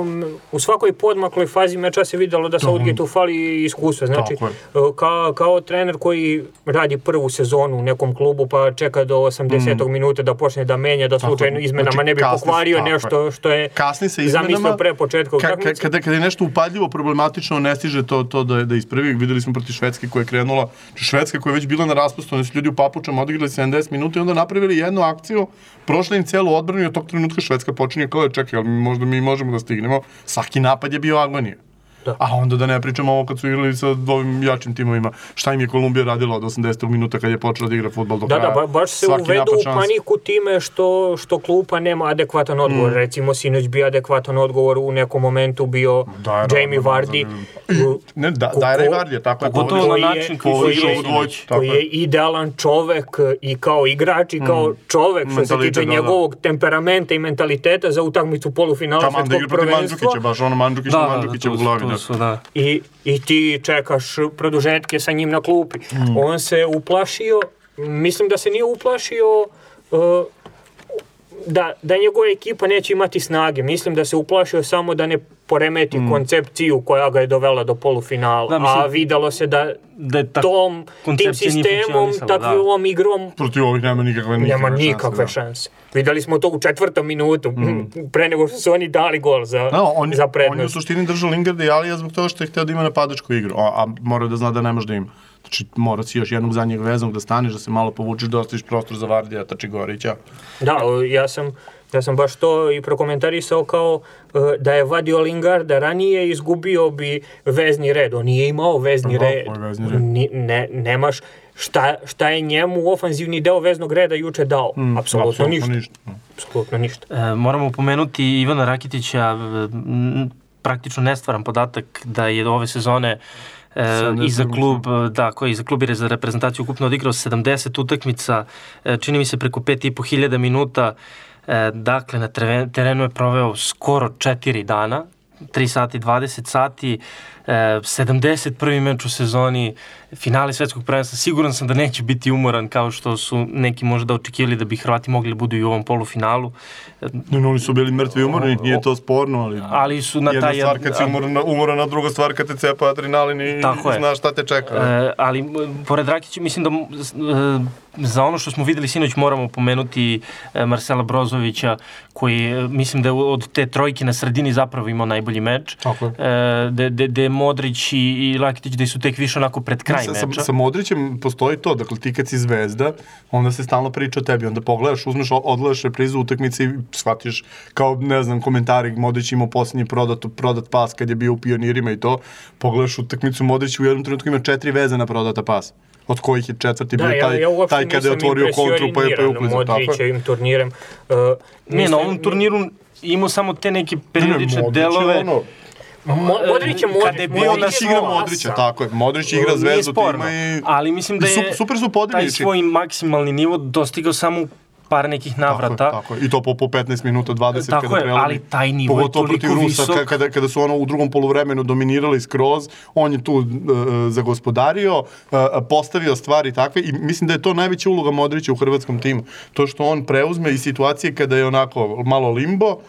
u svakoj podmakloj fazi meča se videlo da Southgate fali iskustva. Znači, je. e, ka, kao trener koji radi prvu sezonu u nekom klubu pa čeka do 80. minuta da počne da menja, da slučajno je. izmenama Znači, ne bi pokvario tako je. nešto što je kasni se zamislio izmenama, pre početka ka, ka, kada, kada je nešto upadljivo, problematično, ne stiže to, to da, da ispravi. Videli smo protiv Švedske koja je krenula, znači Švedska koja je već bila na raspustu, oni su ljudi u papučama odigrali 70 minuta i onda napravili jednu akciju, prošli im celu odbranu i od tog trenutka Švedska počinje kao, čekaj, ali možda mi možemo da stignemo. Svaki napad je bio agonija. Da. A onda da ne pričamo ovo kad su igrali sa ovim jačim timovima. Šta im je Kolumbija radila od 80. minuta kad je počela da igra fudbal do Da, kraja. da, ba, baš se Svaki uvedu u paniku time što, što klupa nema adekvatan odgovor. Recimo, sinoć bi adekvatan odgovor u nekom momentu bio Dajra, Jamie Vardy. Ne, da, Ko- ko- Vardy, tako je. Pogotovo povređen. na način koji je- tako koji je idealan čovek i kao igrač i kao čovek što se tiče da, da. njegovog temperamenta i mentaliteta za utakmicu polufinala Taman da svetskog igra protiv prvenstva. Mandžukića, baš ono Mandžukić Da, da, da, Mandžukića u glavi. Da. Su, da. I, I ti čekaš produžetke sa njim na klupi. On se uplašio, mislim da se nije uplašio uh, da, da njegova ekipa neće imati snage. Mislim da se uplašio samo da ne poremeti koncepciju koja ga je dovela do polufinala. Da, mislim- A videlo se da Da je ta tom, tim sistemom, funkcionisala, da. takvom igrom Protiv ovih nema nikakve, nikakve nema šanse, nikakve da. šanse. Videli smo to u četvrtom minutu, (laughs) pre nego što su oni dali gol za, Da, on, za on je u prednost. suštini držao Lingarda i Alija zbog toga što je hteo da ima napadačku igru, a, a mora da zna da ne može da ima. Znači, mora si još jednog zadnjeg veznog da staneš, da se malo povučeš, da ostaviš prostor za Vardija, Tačigorića. Da, ja sam, ja sam baš to i prokomentarisao kao e, da je vadio Lingarda ranije izgubio bi vezni red. On nije imao vezni Aha, red. vezni red? Ni, ne, nemaš šta, šta je njemu ofanzivni deo veznog reda juče dao? Mm, apsolutno, ništa. ništa. Apsolutno ništa. E, moramo pomenuti Ivana Rakitića, m, praktično nestvaran podatak da je ove sezone e, i za klub, da, koji za klub i za reprezentaciju ukupno odigrao 70 utakmica, e, čini mi se preko 5.500 minuta, e, dakle na terenu je proveo skoro 4 dana, 3 sati, 20 sati, 71. meč u sezoni, finale svetskog prvenstva, siguran sam da neće biti umoran kao što su neki možda očekivali da bi Hrvati mogli da budu i u ovom polufinalu. Ne, no, oni su bili mrtvi umorni, nije to sporno, ali, ali su na jedna taj... stvar kad si umoran, umoran, a druga stvar kad te cepa adrenalin i, i znaš šta te čeka. E, ali, pored Rakića, mislim da e, za ono što smo videli sinoć moramo pomenuti e, Marcela Brozovića, koji e, mislim da od te trojke na sredini zapravo imao najbolji meč. Tako je. E, de, de, de Modrić i, i Lakitić da su tek više onako pred kraj sa, meča. Sa, sa Modrićem postoji to, dakle ti kad si zvezda, onda se stalno priča o tebi, onda pogledaš, uzmeš, odgledaš reprizu utakmice i shvatiš kao, ne znam, komentari, Modrić imao poslednji prodat, prodat pas kad je bio u pionirima i to, pogledaš utakmicu, Modrić u jednom trenutku ima četiri vezana prodata pas od kojih je četvrti da, bio taj, ja, ja taj kada je otvorio kontru pa je, pa je uklizao. Modrićevim turnirem. Uh, ne, na ovom turniru imao samo te neke periodične ne, ne, delove. Ono, Modrić je Modrić. je bio Modrić igra Modrića, tako je. Modrić igra zvezdu tima i... Ali mislim da je super su taj svoj maksimalni nivo dostigao samo par nekih navrata. Tako je, tako je. I to po, po 15 minuta, 20 tako kada je, ali taj nivo je toliko protiv Rusa, visok. Kada, kada su ono u drugom poluvremenu dominirali skroz, on je tu uh, zagospodario, uh, postavio stvari takve i mislim da je to najveća uloga Modrića u hrvatskom timu. To što on preuzme i situacije kada je onako malo limbo, uh,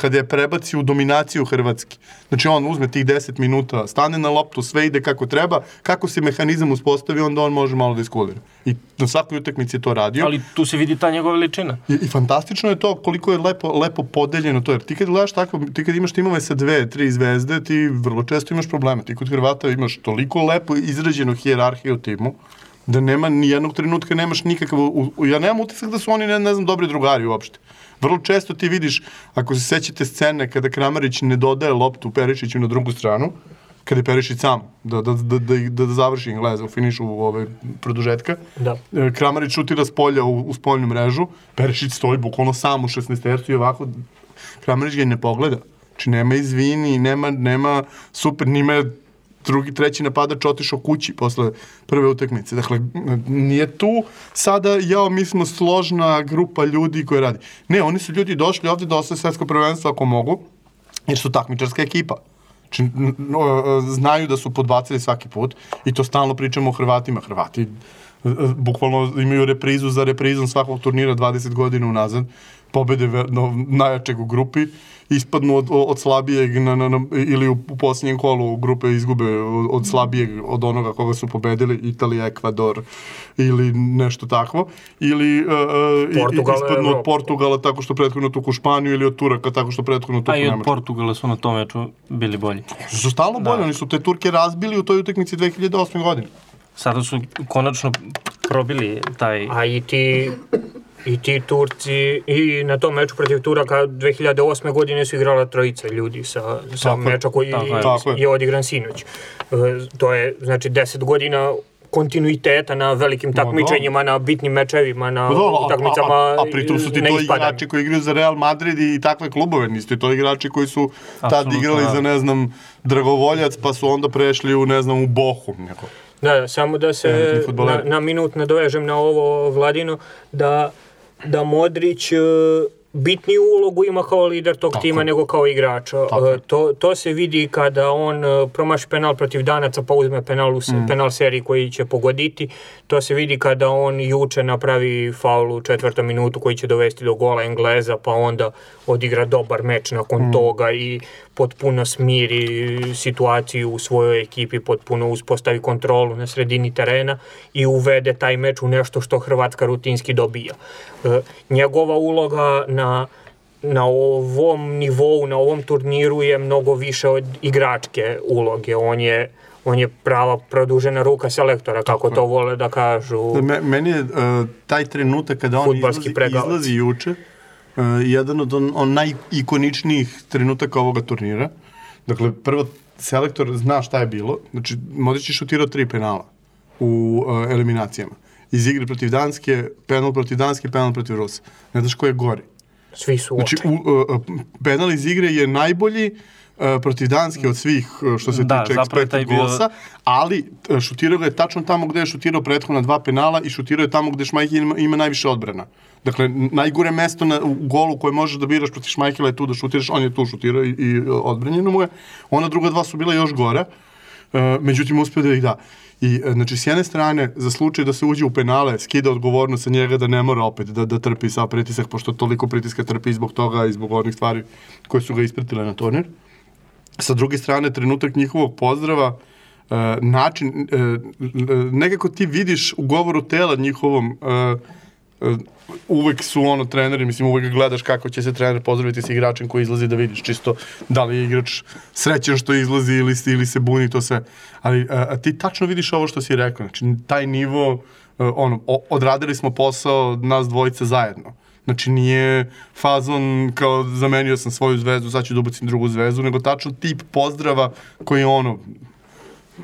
kada je prebaci u dominaciju Hrvatske. Znači on uzme tih 10 minuta, stane na loptu, sve ide kako treba, kako se mehanizam uspostavi, onda on može malo da iskulira. I na svakoj utakmici je to radio. Ali tu se vidi ta njegova veličina. I, I fantastično je to koliko je lepo, lepo podeljeno to, jer ti kad gledaš tako, ti kad imaš timove sa dve, tri zvezde, ti vrlo često imaš probleme. Ti kod Hrvata imaš toliko lepo izrađenu hijerarhiju timu, da nema ni jednog trenutka nemaš nikakav, ja nemam utisak da su oni, ne, ne znam, dobri drugari uopšte. Vrlo često ti vidiš, ako se sećate scene kada Kramarić ne dodaje loptu Perišiću na drugu stranu, kada je Perišić sam da, da, da, da, da, da završi Engleza u finišu ove produžetka. Da. E, Kramarić šutira s polja u, u spoljnu mrežu, Perišić stoji bukvalno sam u 16 tercu i ovako Kramarić ga ne pogleda. Znači nema izvini, nema, nema super, nima drugi, treći napadač otišao kući posle prve utakmice. Dakle, nije tu sada, jao, mi smo složna grupa ljudi koji radi. Ne, oni su ljudi došli ovde da osvoje svetsko prvenstvo ako mogu, jer su takmičarska ekipa. Znači, znaju da su podbacili svaki put i to stalno pričamo o Hrvatima. Hrvati bukvalno imaju reprizu za reprizom svakog turnira 20 godina unazad, pobede najjačeg u grupi ispadnu od, od slabijeg na, na, na, ili u, u posljednjem kolu grupe izgube od, od slabijeg od onoga koga su pobedili, Italija, Ekvador ili nešto takvo, ili uh, Portugal, ispadnu od Portugala tako što prethodno tuku Španiju ili od Turaka tako što prethodno tuku Nemačku. A i od Portugala su na tom meču bili bolji. Su stalno bolji, da. oni su te Turke razbili u toj utakmici 2008. godine. Sada su konačno probili taj... A i ti I ti Turci, i na tom meču protiv Turaka 2008. godine su igrala trojica ljudi sa, sa meča koji tako je. je odigran sinoć. E, to je, znači, 10 godina kontinuiteta na velikim takmičenjima, na bitnim mečevima, na no, utakmicama a, a, a pritom su ti to igrači koji igraju za Real Madrid i takve klubove, nisu to igrači koji su tad Absolutno, igrali da. za, ne znam, Dragovoljac, pa su onda prešli u, ne znam, u Bohum. Neko. Da, samo da se na, na minut nadovežem na ovo Vladino, da da Modrić e, bitniju ulogu ima kao lider tog Tako. tima nego kao igrač. Tako. To, to se vidi kada on e, promaši penal protiv Danaca pa uzme penal, u, mm. penal seriji koji će pogoditi. To se vidi kada on juče napravi faul u četvrtom minutu koji će dovesti do gola Engleza pa onda odigra dobar meč nakon mm. toga i potpuno smiri situaciju u svojoj ekipi, potpuno uspostavi kontrolu na sredini terena i uvede taj meč u nešto što Hrvatska rutinski dobija. E, njegova uloga na na ovom nivou, na ovom turniru je mnogo više od igračke uloge. On je on je prava produžena ruka selektora, kako to vole da kažu. Da, meni je uh, taj trenutak kada on izlazi, izlazi juče, uh, jedan od on, on najikoničnijih trenutaka ovoga turnira. Dakle, prvo, selektor zna šta je bilo. Znači, Modrić je šutirao tri penala. u uh, eliminacijama. Iz igre protiv Danske, penal protiv Danske, penal protiv Rusa. Ne znaš ko je gori. Svi su Znači, u, uh, penal iz igre je najbolji uh, protiv Danske od svih uh, što se Da, tiče expected bio- golsa, ali uh, šutirao ga je tačno tamo gde je šutirao prethodna dva penala i šutirao je tamo gde Šmajhel ima, ima najviše odbrana. Dakle, najgore mesto na, u golu koje možeš da biraš protiv Šmajhela je tu da šutiraš, on je tu šutirao i, i uh, odbranjeno mu je. Ona druga dva su bila još gore, uh, međutim uspio da ih da. I, e, znači, s jedne strane, za slučaj da se uđe u penale, skida odgovornost sa njega da ne mora opet da, da trpi sa pritisak, pošto toliko pritiska trpi zbog toga i zbog onih stvari koje su ga ispratile na turnir. Sa druge strane, trenutak njihovog pozdrava, e, način, e, nekako ti vidiš u govoru tela njihovom, e, uvek su ono treneri, mislim uvek gledaš kako će se trener pozdraviti sa igračem koji izlazi da vidiš čisto da li je igrač srećan što izlazi ili, ili se buni to sve. Ali a, a ti tačno vidiš ovo što si rekao, znači taj nivo, e, ono, odradili smo posao nas dvojice zajedno. Znači nije fazon kao zamenio sam svoju zvezdu, sad ću da ubacim drugu zvezdu, nego tačno tip pozdrava koji ono,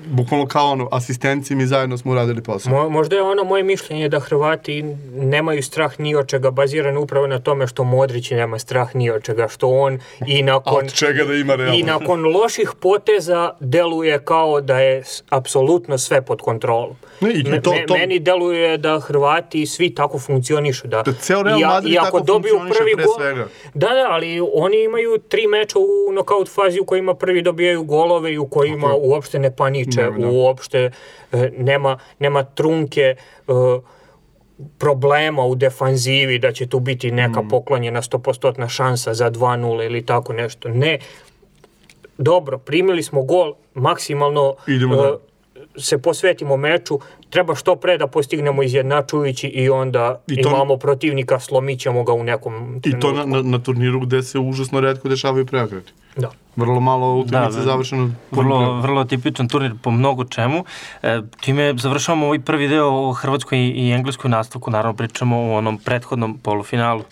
bukvalno kao ono, asistencije mi zajedno smo uradili posao. Mo, možda je ono moje mišljenje da Hrvati nemaju strah ni od čega, bazirano upravo na tome što Modrić nema strah ni od čega, što on i (laughs) nakon... od čega da ima realno? I nakon loših poteza deluje kao da je apsolutno sve pod kontrolom. Ne, i to- to- Meni deluje da Hrvati svi tako funkcionišu. Da, Da ceo Real Madrid i ako tako dobiju prvi pre gol- svega. Da, da, ali oni imaju tri meča u nokaut fazi u kojima prvi dobijaju golove i u kojima je. uopšte ne paniče, Nema, da. uopšte e, nema, nema trunke e, problema u defanzivi da će tu biti neka Mm. poklonjena 100% šansa za 2-0 ili tako nešto. Ne, dobro, primili smo gol, maksimalno Idemo dalje. se posvetimo meču, treba što pre da postignemo izjednačujući i onda I to- imamo protivnika, slomit ćemo ga u nekom I trenutku. to na, na, na turniru gde se užasno redko dešavaju preokreti. Da. Vrlo malo utakmica Da, završeno. Vrlo, vrlo tipičan turnir po mnogo čemu. E, time završavamo ovaj prvi deo o hrvatskoj i engleskoj nastavku. Naravno pričamo o onom prethodnom polufinalu.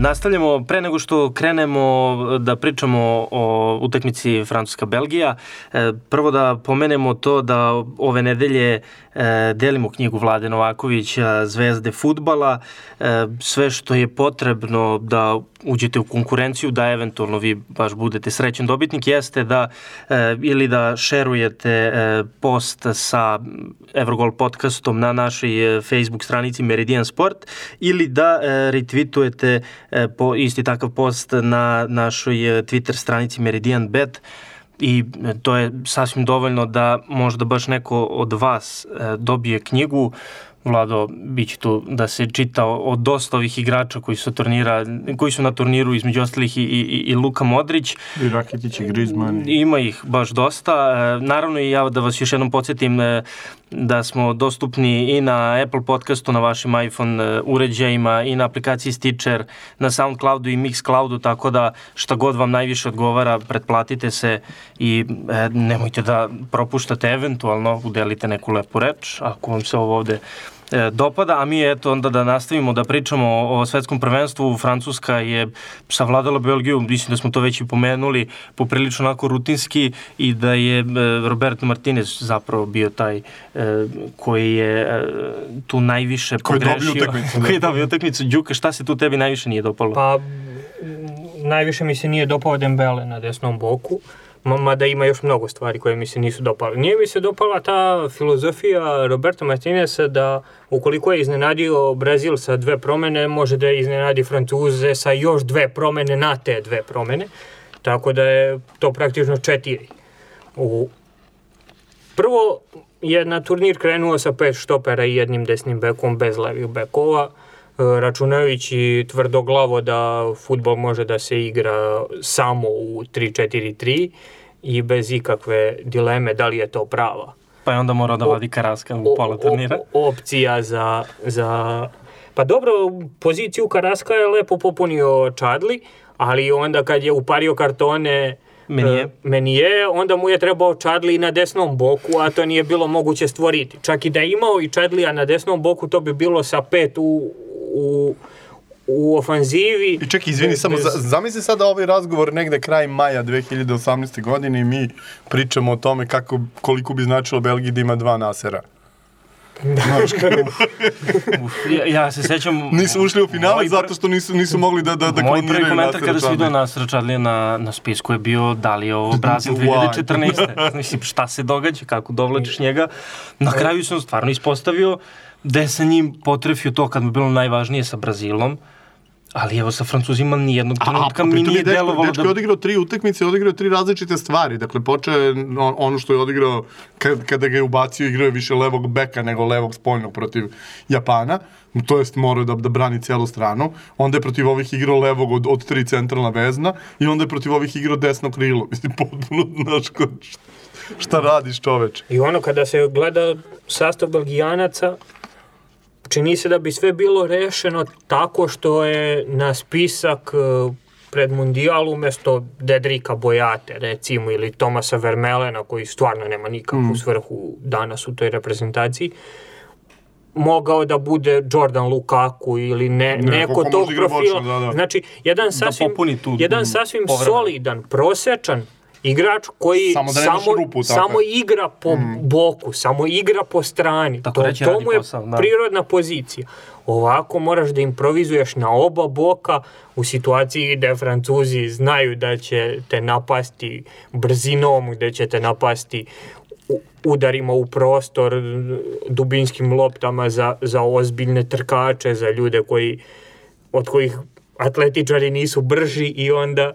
Nastavljamo, pre nego što krenemo da pričamo o utakmici Francuska-Belgija, e, prvo da pomenemo to da ove nedelje e, delimo knjigu Vlade Novakovića Zvezde futbala, sve što je potrebno da uđete u konkurenciju, da eventualno vi baš budete srećen dobitnik, jeste da ili da šerujete post sa Evrogol podcastom na našoj Facebook stranici Meridian Sport ili da e, retweetujete e, po, isti takav post na našoj e, Twitter stranici Meridian Bet i e, to je sasvim dovoljno da možda baš neko od vas e, dobije knjigu Vlado, bit će tu da se čita o, o dosta ovih igrača koji su, turnira, koji su na turniru, između ostalih i, i, i Luka Modrić. I Rakitić i Griezmann. Ima ih baš dosta. E, Naravno i ja da vas još jednom podsjetim e, da smo dostupni i na Apple podcastu, na vašim iPhone e, uređajima i na aplikaciji Stitcher, na Soundcloudu i Mixcloudu, tako da šta god vam najviše odgovara, pretplatite se i e, nemojte da propuštate eventualno, udelite neku lepu reč, ako vam se ovo ovde dopada, a mi eto onda da nastavimo da pričamo o, o svetskom prvenstvu. Francuska je savladala Belgiju, mislim da smo to već i pomenuli, poprilično onako rutinski i da je e, Roberto Martinez zapravo bio taj e, koji je e, tu najviše Koji je dobio pogrešio. utakmicu, (laughs) da. koji je dobio utakmicu. Đuka, šta se tu tebi najviše nije dopalo? Pa, najviše mi se nije dopao Dembele na desnom boku, ma- mada ima još mnogo stvari koje mi se nisu dopale. Nije mi se dopala ta filozofija Roberta Martineza da ukoliko je iznenadio Brazil sa dve promene, može da iznenadi Francuze sa još dve promene na te dve promene. Tako da je to praktično četiri. U Prvo je na turnir krenuo sa pet štopera i jednim desnim bekom bez levih bekova, računajući tvrdoglavo da futbol može da se igra samo u 3-4-3 i bez ikakve dileme da li je to prava Pa je onda morao da vadi Karaska u pola turnira. opcija za, za... Pa dobro, poziciju Karaska je lepo popunio Čadli, ali onda kad je upario kartone Menije. e, Menije, onda mu je trebao Čadli na desnom boku, a to nije bilo moguće stvoriti. Čak i da je imao i Čadlija na desnom boku, to bi bilo sa pet u, u, u ofanzivi. I čekaj, izvini, bez- samo bez- za, zamisli sada ovaj razgovor negde kraj maja 2018. godine i mi pričamo o tome kako, koliko bi značilo Belgiji da ima dva nasera. Uf, (laughs) ja, ja se sećam... Nisu ušli u finale Moj pr- zato što nisu, nisu mogli da, da, da Moj prvi komentar kada sam vidio. Nasra Čadlija na, na spisku je bio da li je ovo Brazil (laughs) Why? 2014. Mislim, šta se događa, kako dovlačiš njega. Na kraju sam stvarno ispostavio da je sa njim potrefio to kad mu je bilo najvažnije sa Brazilom, ali evo sa Francuzima nijednog trenutka mi nije je dečko, delovalo dečko da... je odigrao tri utakmice, odigrao tri različite stvari. Dakle, počeo je on- ono što je odigrao kad, kada ga je ubacio, igrao je više levog beka nego levog spoljnog protiv Japana. To jest morao da, da brani celu stranu. Onda je protiv ovih igrao levog od, od tri centralna vezna i onda je protiv ovih igrao desno krilo. Mislim, (laughs) potpuno, znaš, šta, šta radiš čoveče? I ono kada se gleda sastav Belgijanaca, čini se da bi sve bilo rešeno tako što je na spisak e, pred mundijalu umesto Dedrika Bojate recimo ili Tomasa Vermelena koji stvarno nema nikakvu Mm. svrhu danas u toj reprezentaciji mogao da bude Jordan Lukaku ili ne, Neko neko, ko tog igra profila. bočno, da, da. Znači, jedan sasvim, popuni tu, jedan mm, sasvim solidan, prosečan igrač koji Samo da samo, rupu, samo igra po boku, samo igra po strani. Tako to, reći, to mu je posao, da. prirodna pozicija. Ovako moraš da improvizuješ na oba boka u situaciji gde Francuzi znaju da će te napasti brzinom, gde će te napasti udarima u prostor, dubinskim loptama za, za ozbiljne trkače, za ljude koji, od kojih atletičari nisu brži i onda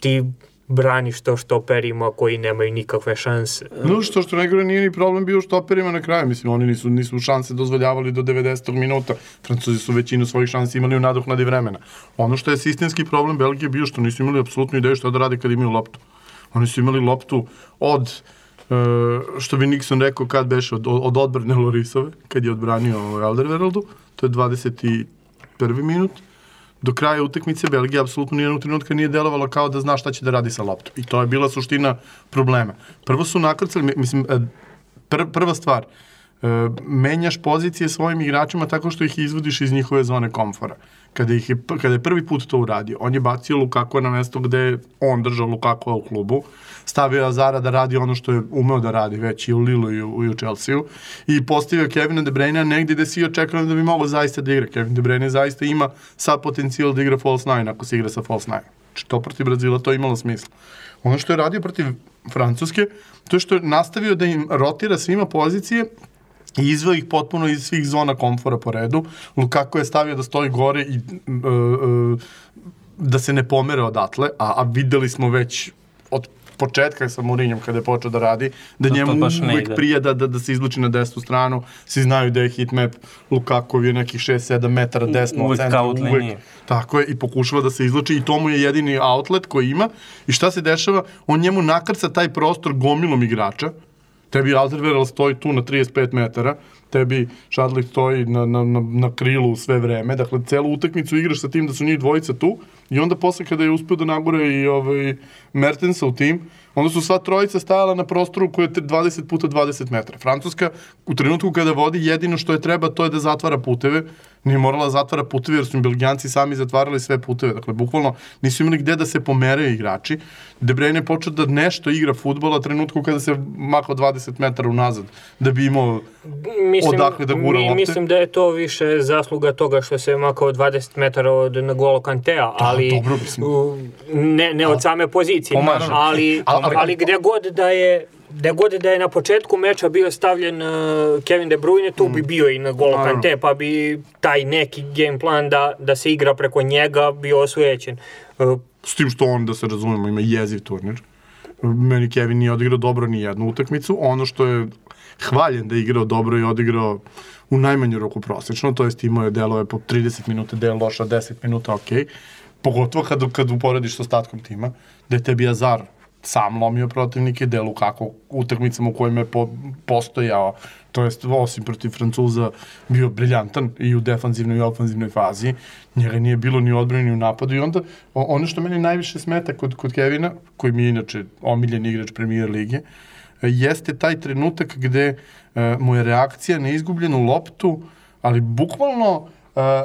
ti braniš to štoperima koji nemaju nikakve šanse. No što što najgore nije ni problem bio štoperima na kraju. Mislim, oni nisu, nisu šanse dozvoljavali do 90. minuta. Francuzi su većinu svojih šansi imali u nadoknadi vremena. Ono što je sistemski problem Belgije bio što nisu imali apsolutnu ideju šta da rade kad imaju loptu. Oni su imali loptu od e, što bi Nixon rekao kad beše od, od odbrane Lorisove, kad je odbranio Alderwereldu, to je 21. minut do kraja utakmice Belgija apsolutno nijednog trenutka nije delovala kao da zna šta će da radi sa loptom. I to je bila suština problema. Prvo su nakrcali, mislim, e, pr, prva stvar, e, menjaš pozicije svojim igračima tako što ih izvodiš iz njihove zone komfora. Kada, ih je, kada je prvi put to uradio, on je bacio Lukaku na mesto gde je on držao Lukaku u klubu, stavio Azara da radi ono što je umeo da radi već i u Lilu i u, i u Chelsea-u i postavio Kevina De Bruyne negdje gde svi očekali da bi mogao zaista da igra. Kevin De Bruyne zaista ima sad potencijal da igra false nine ako se igra sa false nine. Znači to protiv Brazila to je imalo smisla. Ono što je radio protiv Francuske, to je što je nastavio da im rotira svima pozicije i izveo ih potpuno iz svih zona komfora po redu. Lukaku je stavio da stoji gore i uh, uh, da se ne pomere odatle, a, a videli smo već od početka sa Mourinhom kada je počeo da radi, da, to njemu ne uvek ide. da, da, da se izluči na desnu stranu, svi znaju da je hitmap Lukakov je nekih 6-7 metara desno od Uvek centra, kao od linije. Tako je, i pokušava da se izluči i to mu je jedini outlet koji ima. I šta se dešava? On njemu nakrca taj prostor gomilom igrača, tebi Alderweireld stoji tu na 35 metara, tebi Šadlik stoji na, na, na, na krilu sve vreme, dakle celu utakmicu igraš sa tim da su njih dvojica tu i onda posle kada je uspio da nagure i ovaj, Mertensa u tim, onda su sva trojica stajala na prostoru koji je te- 20 puta 20 metara. Francuska u trenutku kada vodi jedino što je treba to je da zatvara puteve, nije morala da zatvara puteve jer su im Belgijanci sami zatvarali sve puteve, dakle bukvalno nisu imali gde da se pomeraju igrači. De Bruyne je počeo da nešto igra futbola trenutku kada se makao 20 metara unazad, da bi imao Mislim, Odakle da gura mi- lopte? Mislim da je to više zasluga toga što se makao 20 metara od N'Golo Kantea, ali dobro, mislim. ne, ne od same pozicije, ali, Ali- ali- ali gde god da je gde god da je na početku meča bio stavljen uh, Kevin De Bruyne, tu bi bio i N'Golo Naravno. Kante, pa bi taj neki game plan da, da se igra preko njega bio osvećen. Uh, S tim što on, da se razumemo, ima jeziv turnir. Meni Kevin nije odigrao dobro ni jednu utakmicu. Ono što je hvaljen da je igrao dobro i odigrao u najmanju roku prosečno, to jest imao je delove po 30 minuta, del loša, 10 minuta, ok. Pogotovo kad, kad uporediš s ostatkom tima, da je tebi Azar sam lomio protivnike, da je Lukaku u utakmicama u kojima je po, postojao, to jest osim protiv Francuza, bio briljantan i u defanzivnoj i ofanzivnoj fazi. Njega nije bilo ni u odbrani ni u napadu i onda ono što meni najviše smeta kod, kod Kevina, koji mi je inače omiljen igrač premijer lige, e, jeste taj trenutak gde e, mu je reakcija na izgubljenu loptu, ali bukvalno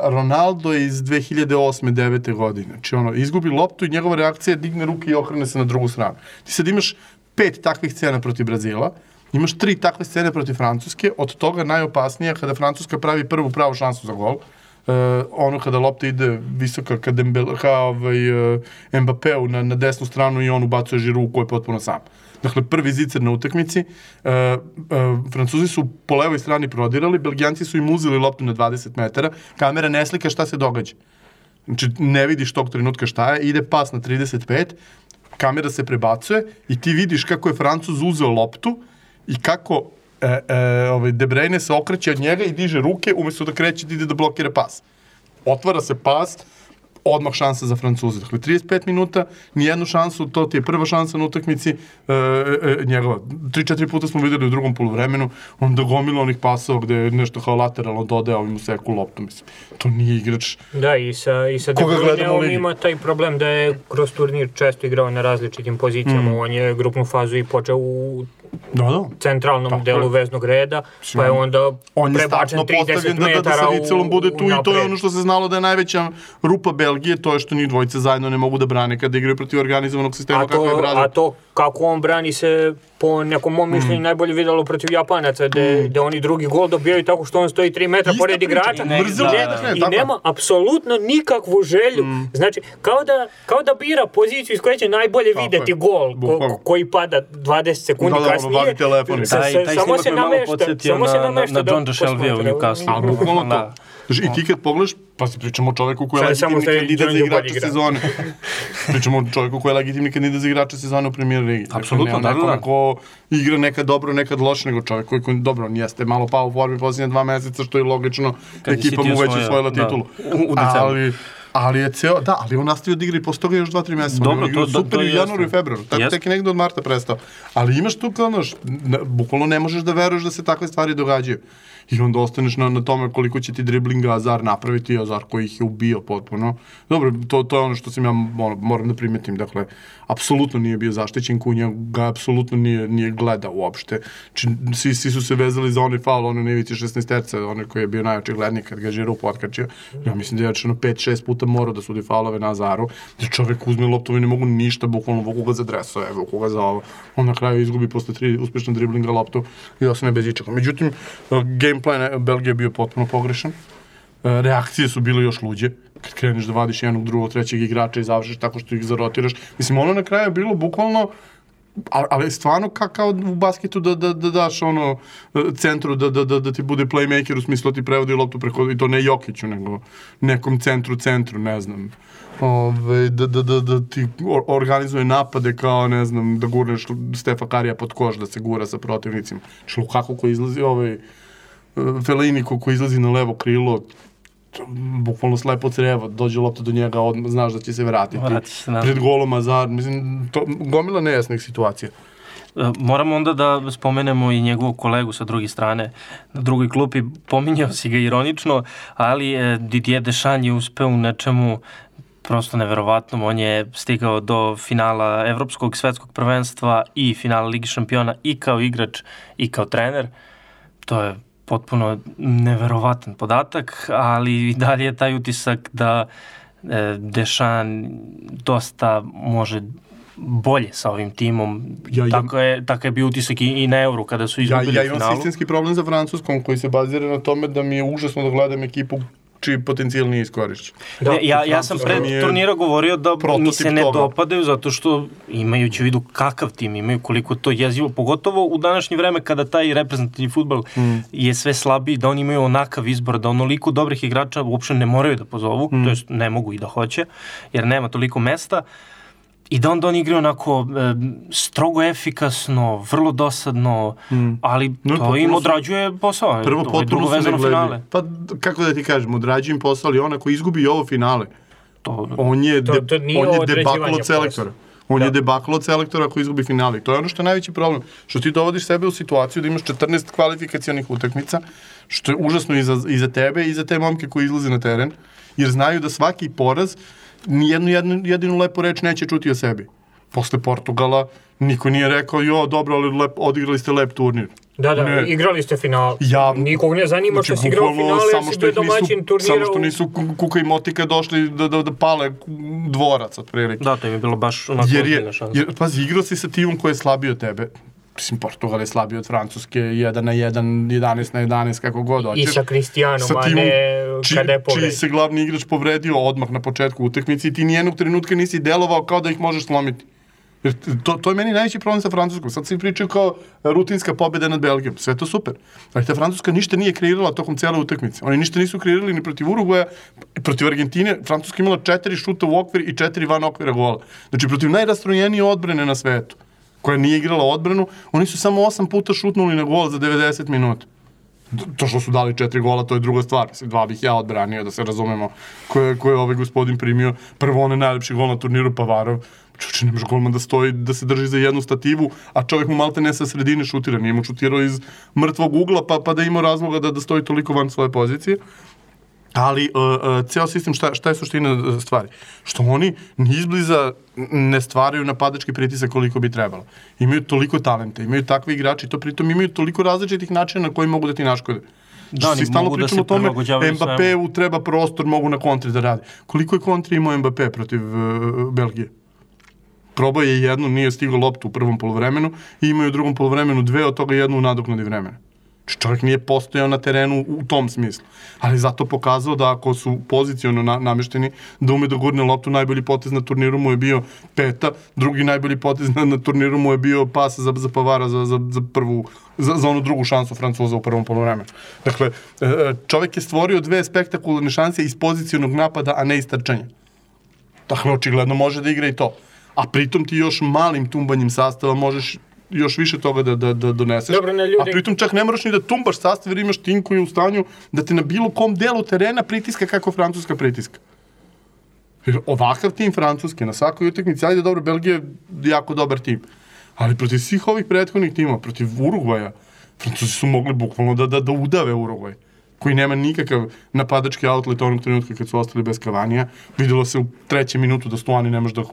Ronaldo iz 2008-9. godine. Znači, ono, izgubi loptu i njegova reakcija je digne ruke i okrene se na drugu stranu. Ti sad imaš pet takvih scena protiv Brazila, imaš tri takve scene protiv Francuske, od toga najopasnija kada Francuska pravi prvu pravu šansu za gol, uh, ono kada lopta ide visoka ka, Dembele, ka ovaj, uh, Mbappeu na, na desnu stranu i on ubacuje žiru koji je potpuno sam. Dakle, prvi zicer na utakmici, uh, uh, Francuzi su po levoj strani prodirali, Belgijanci su im uzeli loptu na 20 metara, kamera ne slika šta se događa. Znači, ne vidiš tog trenutka šta je, ide pas na 35, kamera se prebacuje i ti vidiš kako je Francuz uzeo loptu i kako e, e, ovaj De Bruyne se okreće od njega i diže ruke umesto da kreće da ide da blokira pas. Otvara se pas, odmah šansa za Francuze. Dakle, 35 minuta, nijednu šansu, to ti je prva šansa na utakmici e, e, njegova. 3-4 puta smo videli u drugom polovremenu, on gomila onih pasova gde je nešto kao lateralno dodaje, ovim u seku loptu, mislim. To nije igrač. Da, i sa, i sa Koga gledamo ligi? ima taj problem da je kroz turnir često igrao na različitim pozicijama. On je grupnu fazu i počeo u Da, da. centralnom Tako delu je. veznog reda, pa je onda On je prebačen startno 30 postavljen da, da, da metara sa Vicelom bude tu i to je ono što se znalo da je najveća rupa Belgije, to je što njih dvojice zajedno ne mogu da brane kada igraju protiv organizovanog sistema A kako je to, Brazil. a to kako on brani se po nekom mom mišljenju najbolje videlo protiv Japanaca, gde, gde oni drugi gol dobijaju tako što on stoji 3 metra Ista pored igrača i, je da ne, i tako. nema apsolutno nikakvu želju. Znači, kao da, kao da bira poziciju iz koje će najbolje Tako videti je. gol ko, koji pada 20 sekundi Da, da, kasnije. telefon Taj, taj samo se namešta, samo na, se na, namešta na da John Shelby u. Newcastle. To. Da. Znaš, I ti kad pogledaš, pa si pričamo o čoveku koji je legitimni kandidat za igrača sezone. pričamo o čoveku koji je legitimni kandidat za igrača sezone u premier ligi. Dakle, Apsolutno, ne da, da, da. ko igra nekad dobro, nekad loše, nego čovek koji, koji dobro, on jeste malo pao u formi posljednje dva meseca, što je logično, Kad ekipa mu već osvojila da, titulu. u- u decembru. ali, ali je ceo, da, ali on nastavio da igra i posle toga još 2-3 meseca. Dobro, to- to- super to i u jeste. januaru i februaru. Tako tek je negde od marta prestao. Ali imaš tu kao, znaš, bukvalno ne možeš da veruješ da se takve stvari događaju. I onda ostaneš na, na tome koliko će ti driblinga Azar napraviti, Azar koji ih je ubio potpuno. Dobro, to, to je ono što sam ja moram da primetim, dakle, apsolutno nije bio zaštićen, Kunja ga apsolutno nije, nije gledao uopšte. Či, svi, svi su se vezali za onaj faul, ono nevici 16 terca, onaj koji je bio najočigledniji kad ga Žiru potkačio. Ja mislim da je rečeno 5-6 puta morao da sudi faulove na Azaru, da čovek uzme loptu i ne mogu ništa, bukvalno vuku ga za dresove, vuku ga za ovo. On na kraju izgubi posle tri uspešna driblinga loptu i ostane bez ičega. Međutim, uh, game plan uh, Belgije je bio potpuno pogrešan. E, reakcije su bile još luđe kad kreneš da vadiš jednog, drugog, trećeg igrača i završiš tako što ih zarotiraš. Mislim, ono na kraju je bilo bukvalno ali, ali stvarno ka, kao u basketu da, da, da daš ono e, centru da, da, da, da ti bude playmaker u smislu da ti prevodi loptu preko, i to ne Jokiću, nego nekom centru, centru, ne znam. Ove, da, da, da, da ti or- organizuje napade kao, ne znam, da gurneš Stefa Karija pod koš, da se gura sa protivnicima. Znači, Lukaku koji izlazi, ovaj, Felini ko, ko izlazi na levo krilo, bukvalno slepo crevo, dođe lopta do njega, odmah znaš da će se vratiti. Vrati se, da. Pred golom Azar, mislim, to, gomila nejasnih situacija. E, Moramo onda da spomenemo i njegovog kolegu sa druge strane na drugoj klupi. Pominjao si ga ironično, ali e, Didier Deschamps je uspeo u nečemu prosto neverovatnom. On je stigao do finala Evropskog svetskog prvenstva i finala Ligi šampiona i kao igrač i kao trener. To je potpuno neverovatan podatak, ali i dalje je taj utisak da e, Deschamps dosta može bolje sa ovim timom. Ja imam- tako, je, tako je bio utisak i, i na Euro kada su Ja, izgubili ja imam finalu. sistemski problem za Francuskom koji se bazira na tome da mi je užasno da gledam ekipu čiji potencijal nije iskorišćen. Da, Ne, ja, ja sam pred turnira govorio da mi se ne toga. dopadaju zato što imajući u vidu kakav tim imaju, koliko to jezivo, pogotovo u današnje vreme kada taj reprezentativni futbol Mm. je sve slabiji, da oni imaju onakav izbor, da onoliko dobrih igrača uopšte ne moraju da pozovu, Mm. to jest ne mogu i da hoće, jer nema toliko mesta. I da onda oni igraju onako e, strogo efikasno, vrlo dosadno, ali Mm. No, to im odrađuje posao. Prvo potpuno su vezano finale. Pa kako da ti kažem, odrađujem im posao, ali on ako izgubi i ovo finale, To, on je, To- de, to on je određivanje debakl od selektora. On Da. je debakl od selektora ako izgubi finale. I To je ono što je najveći problem. Što ti dovodiš sebe u situaciju da imaš 14 kvalifikacionih utakmica, što je užasno i za, i za tebe i za te momke koji izlaze na teren, jer znaju da svaki poraz nijednu jednu, jedinu lepu reč neće čuti o sebi. Posle Portugala niko nije rekao, jo, dobro, ali lep, odigrali ste lep turnir. Da, da, Ne. igrali ste final. Ja- Nikog ne zanima što si igrao bukvalno, finale, jer samo si što bio ih nisu, domaćin turnira. samo što nisu Ku- Kuka i Motika došli da, da, da pale dvorac, otprilike. Da, to im je bilo baš onako jer je, šansa. jer, pazi, igrao si sa timom koji je slabiji od tebe. Mislim, Portugal je slabiji od Francuske, 1 na 1, 11 na 11, kako god I hoćeš. sa Cristianom, Sa a timom ne či, kada je čiji povređen. se glavni igrač povredio odmah na početku utakmice i ti nijednog trenutka nisi delovao kao da ih možeš slomiti. Jer to, to je meni najveći problem sa Francuskom. Sad svi pričaju kao rutinska pobjeda nad Belgijom. Sve to super. Ali ta Francuska ništa nije kreirala tokom cele utakmice. Oni ništa nisu kreirali ni protiv Uruguaja, protiv Argentine. Francuska imala četiri šuta u okvir i četiri van okvira gola. Znači, protiv najrastrojenije odbrane na svetu, koja nije igrala odbranu, oni su samo osam puta šutnuli na gol za 90 minuta. To što su dali četiri gola, to je druga stvar. Mislim, dva bih ja odbranio, da se razumemo, ko je, ko je ovaj gospodin primio. Prvo, on je najlepši gol na turniru, Pavarov. Čuče, nemaš golman da stoji, da se drži za jednu stativu, a čovjek mu malte ne sa sredine šutira. Nije mu šutirao iz mrtvog ugla, pa, pa da ima razloga da, da stoji toliko van svoje pozicije. Ali uh, uh, ceo sistem, šta, šta je suština stvari? Što oni ni izbliza ne stvaraju napadački pritisak koliko bi trebalo. Imaju toliko talenta, imaju takve igrače i to pritom imaju toliko različitih načina na koji mogu da ti naškode. Da, oni Svi stalno da pričamo o tome, Mbappéu treba prostor, mogu na kontri da radi. Koliko je kontri imao Mbappé protiv uh, Belgije? Probao je jednu, nije stigao loptu u prvom polovremenu i imao je u drugom polovremenu dve, od toga jednu u nadoknadi vremena. Čovjek nije postojao na terenu u tom smislu. Ali zato pokazao da ako su poziciono na, namešteni, da ume da gurne loptu, najbolji potez na turniru mu je bio peta, drugi najbolji potez na, na turniru mu je bio pas za, za Pavara za, za, za prvu, za, za onu drugu šansu Francuza u prvom polovremenu. Dakle, e, čovjek je stvorio dve spektakularne šanse iz pozicionog napada, a ne iz trčanja. Dakle, očigledno može da igra i to. A pritom ti još malim tumbanjem sastava možeš još više toga da, da, da doneseš. Dobro, ne, ljudi- A pritom čak ne moraš ni da tumbaš sastav jer imaš tim koji je u stanju da te na bilo kom delu terena pritiska kako Francuska pritiska. Jer ovakav tim Francuske na svakoj utakmici, ajde dobro, Belgija je jako dobar tim. Ali protiv svih ovih prethodnih timova, protiv Urugvaja, Francuzi su mogli bukvalno da, da, da udave Urugvaj koji nema nikakav napadački outlet onog trenutka kad su ostali bez kavanija. Videlo se u trećem minutu da Stuani ne može da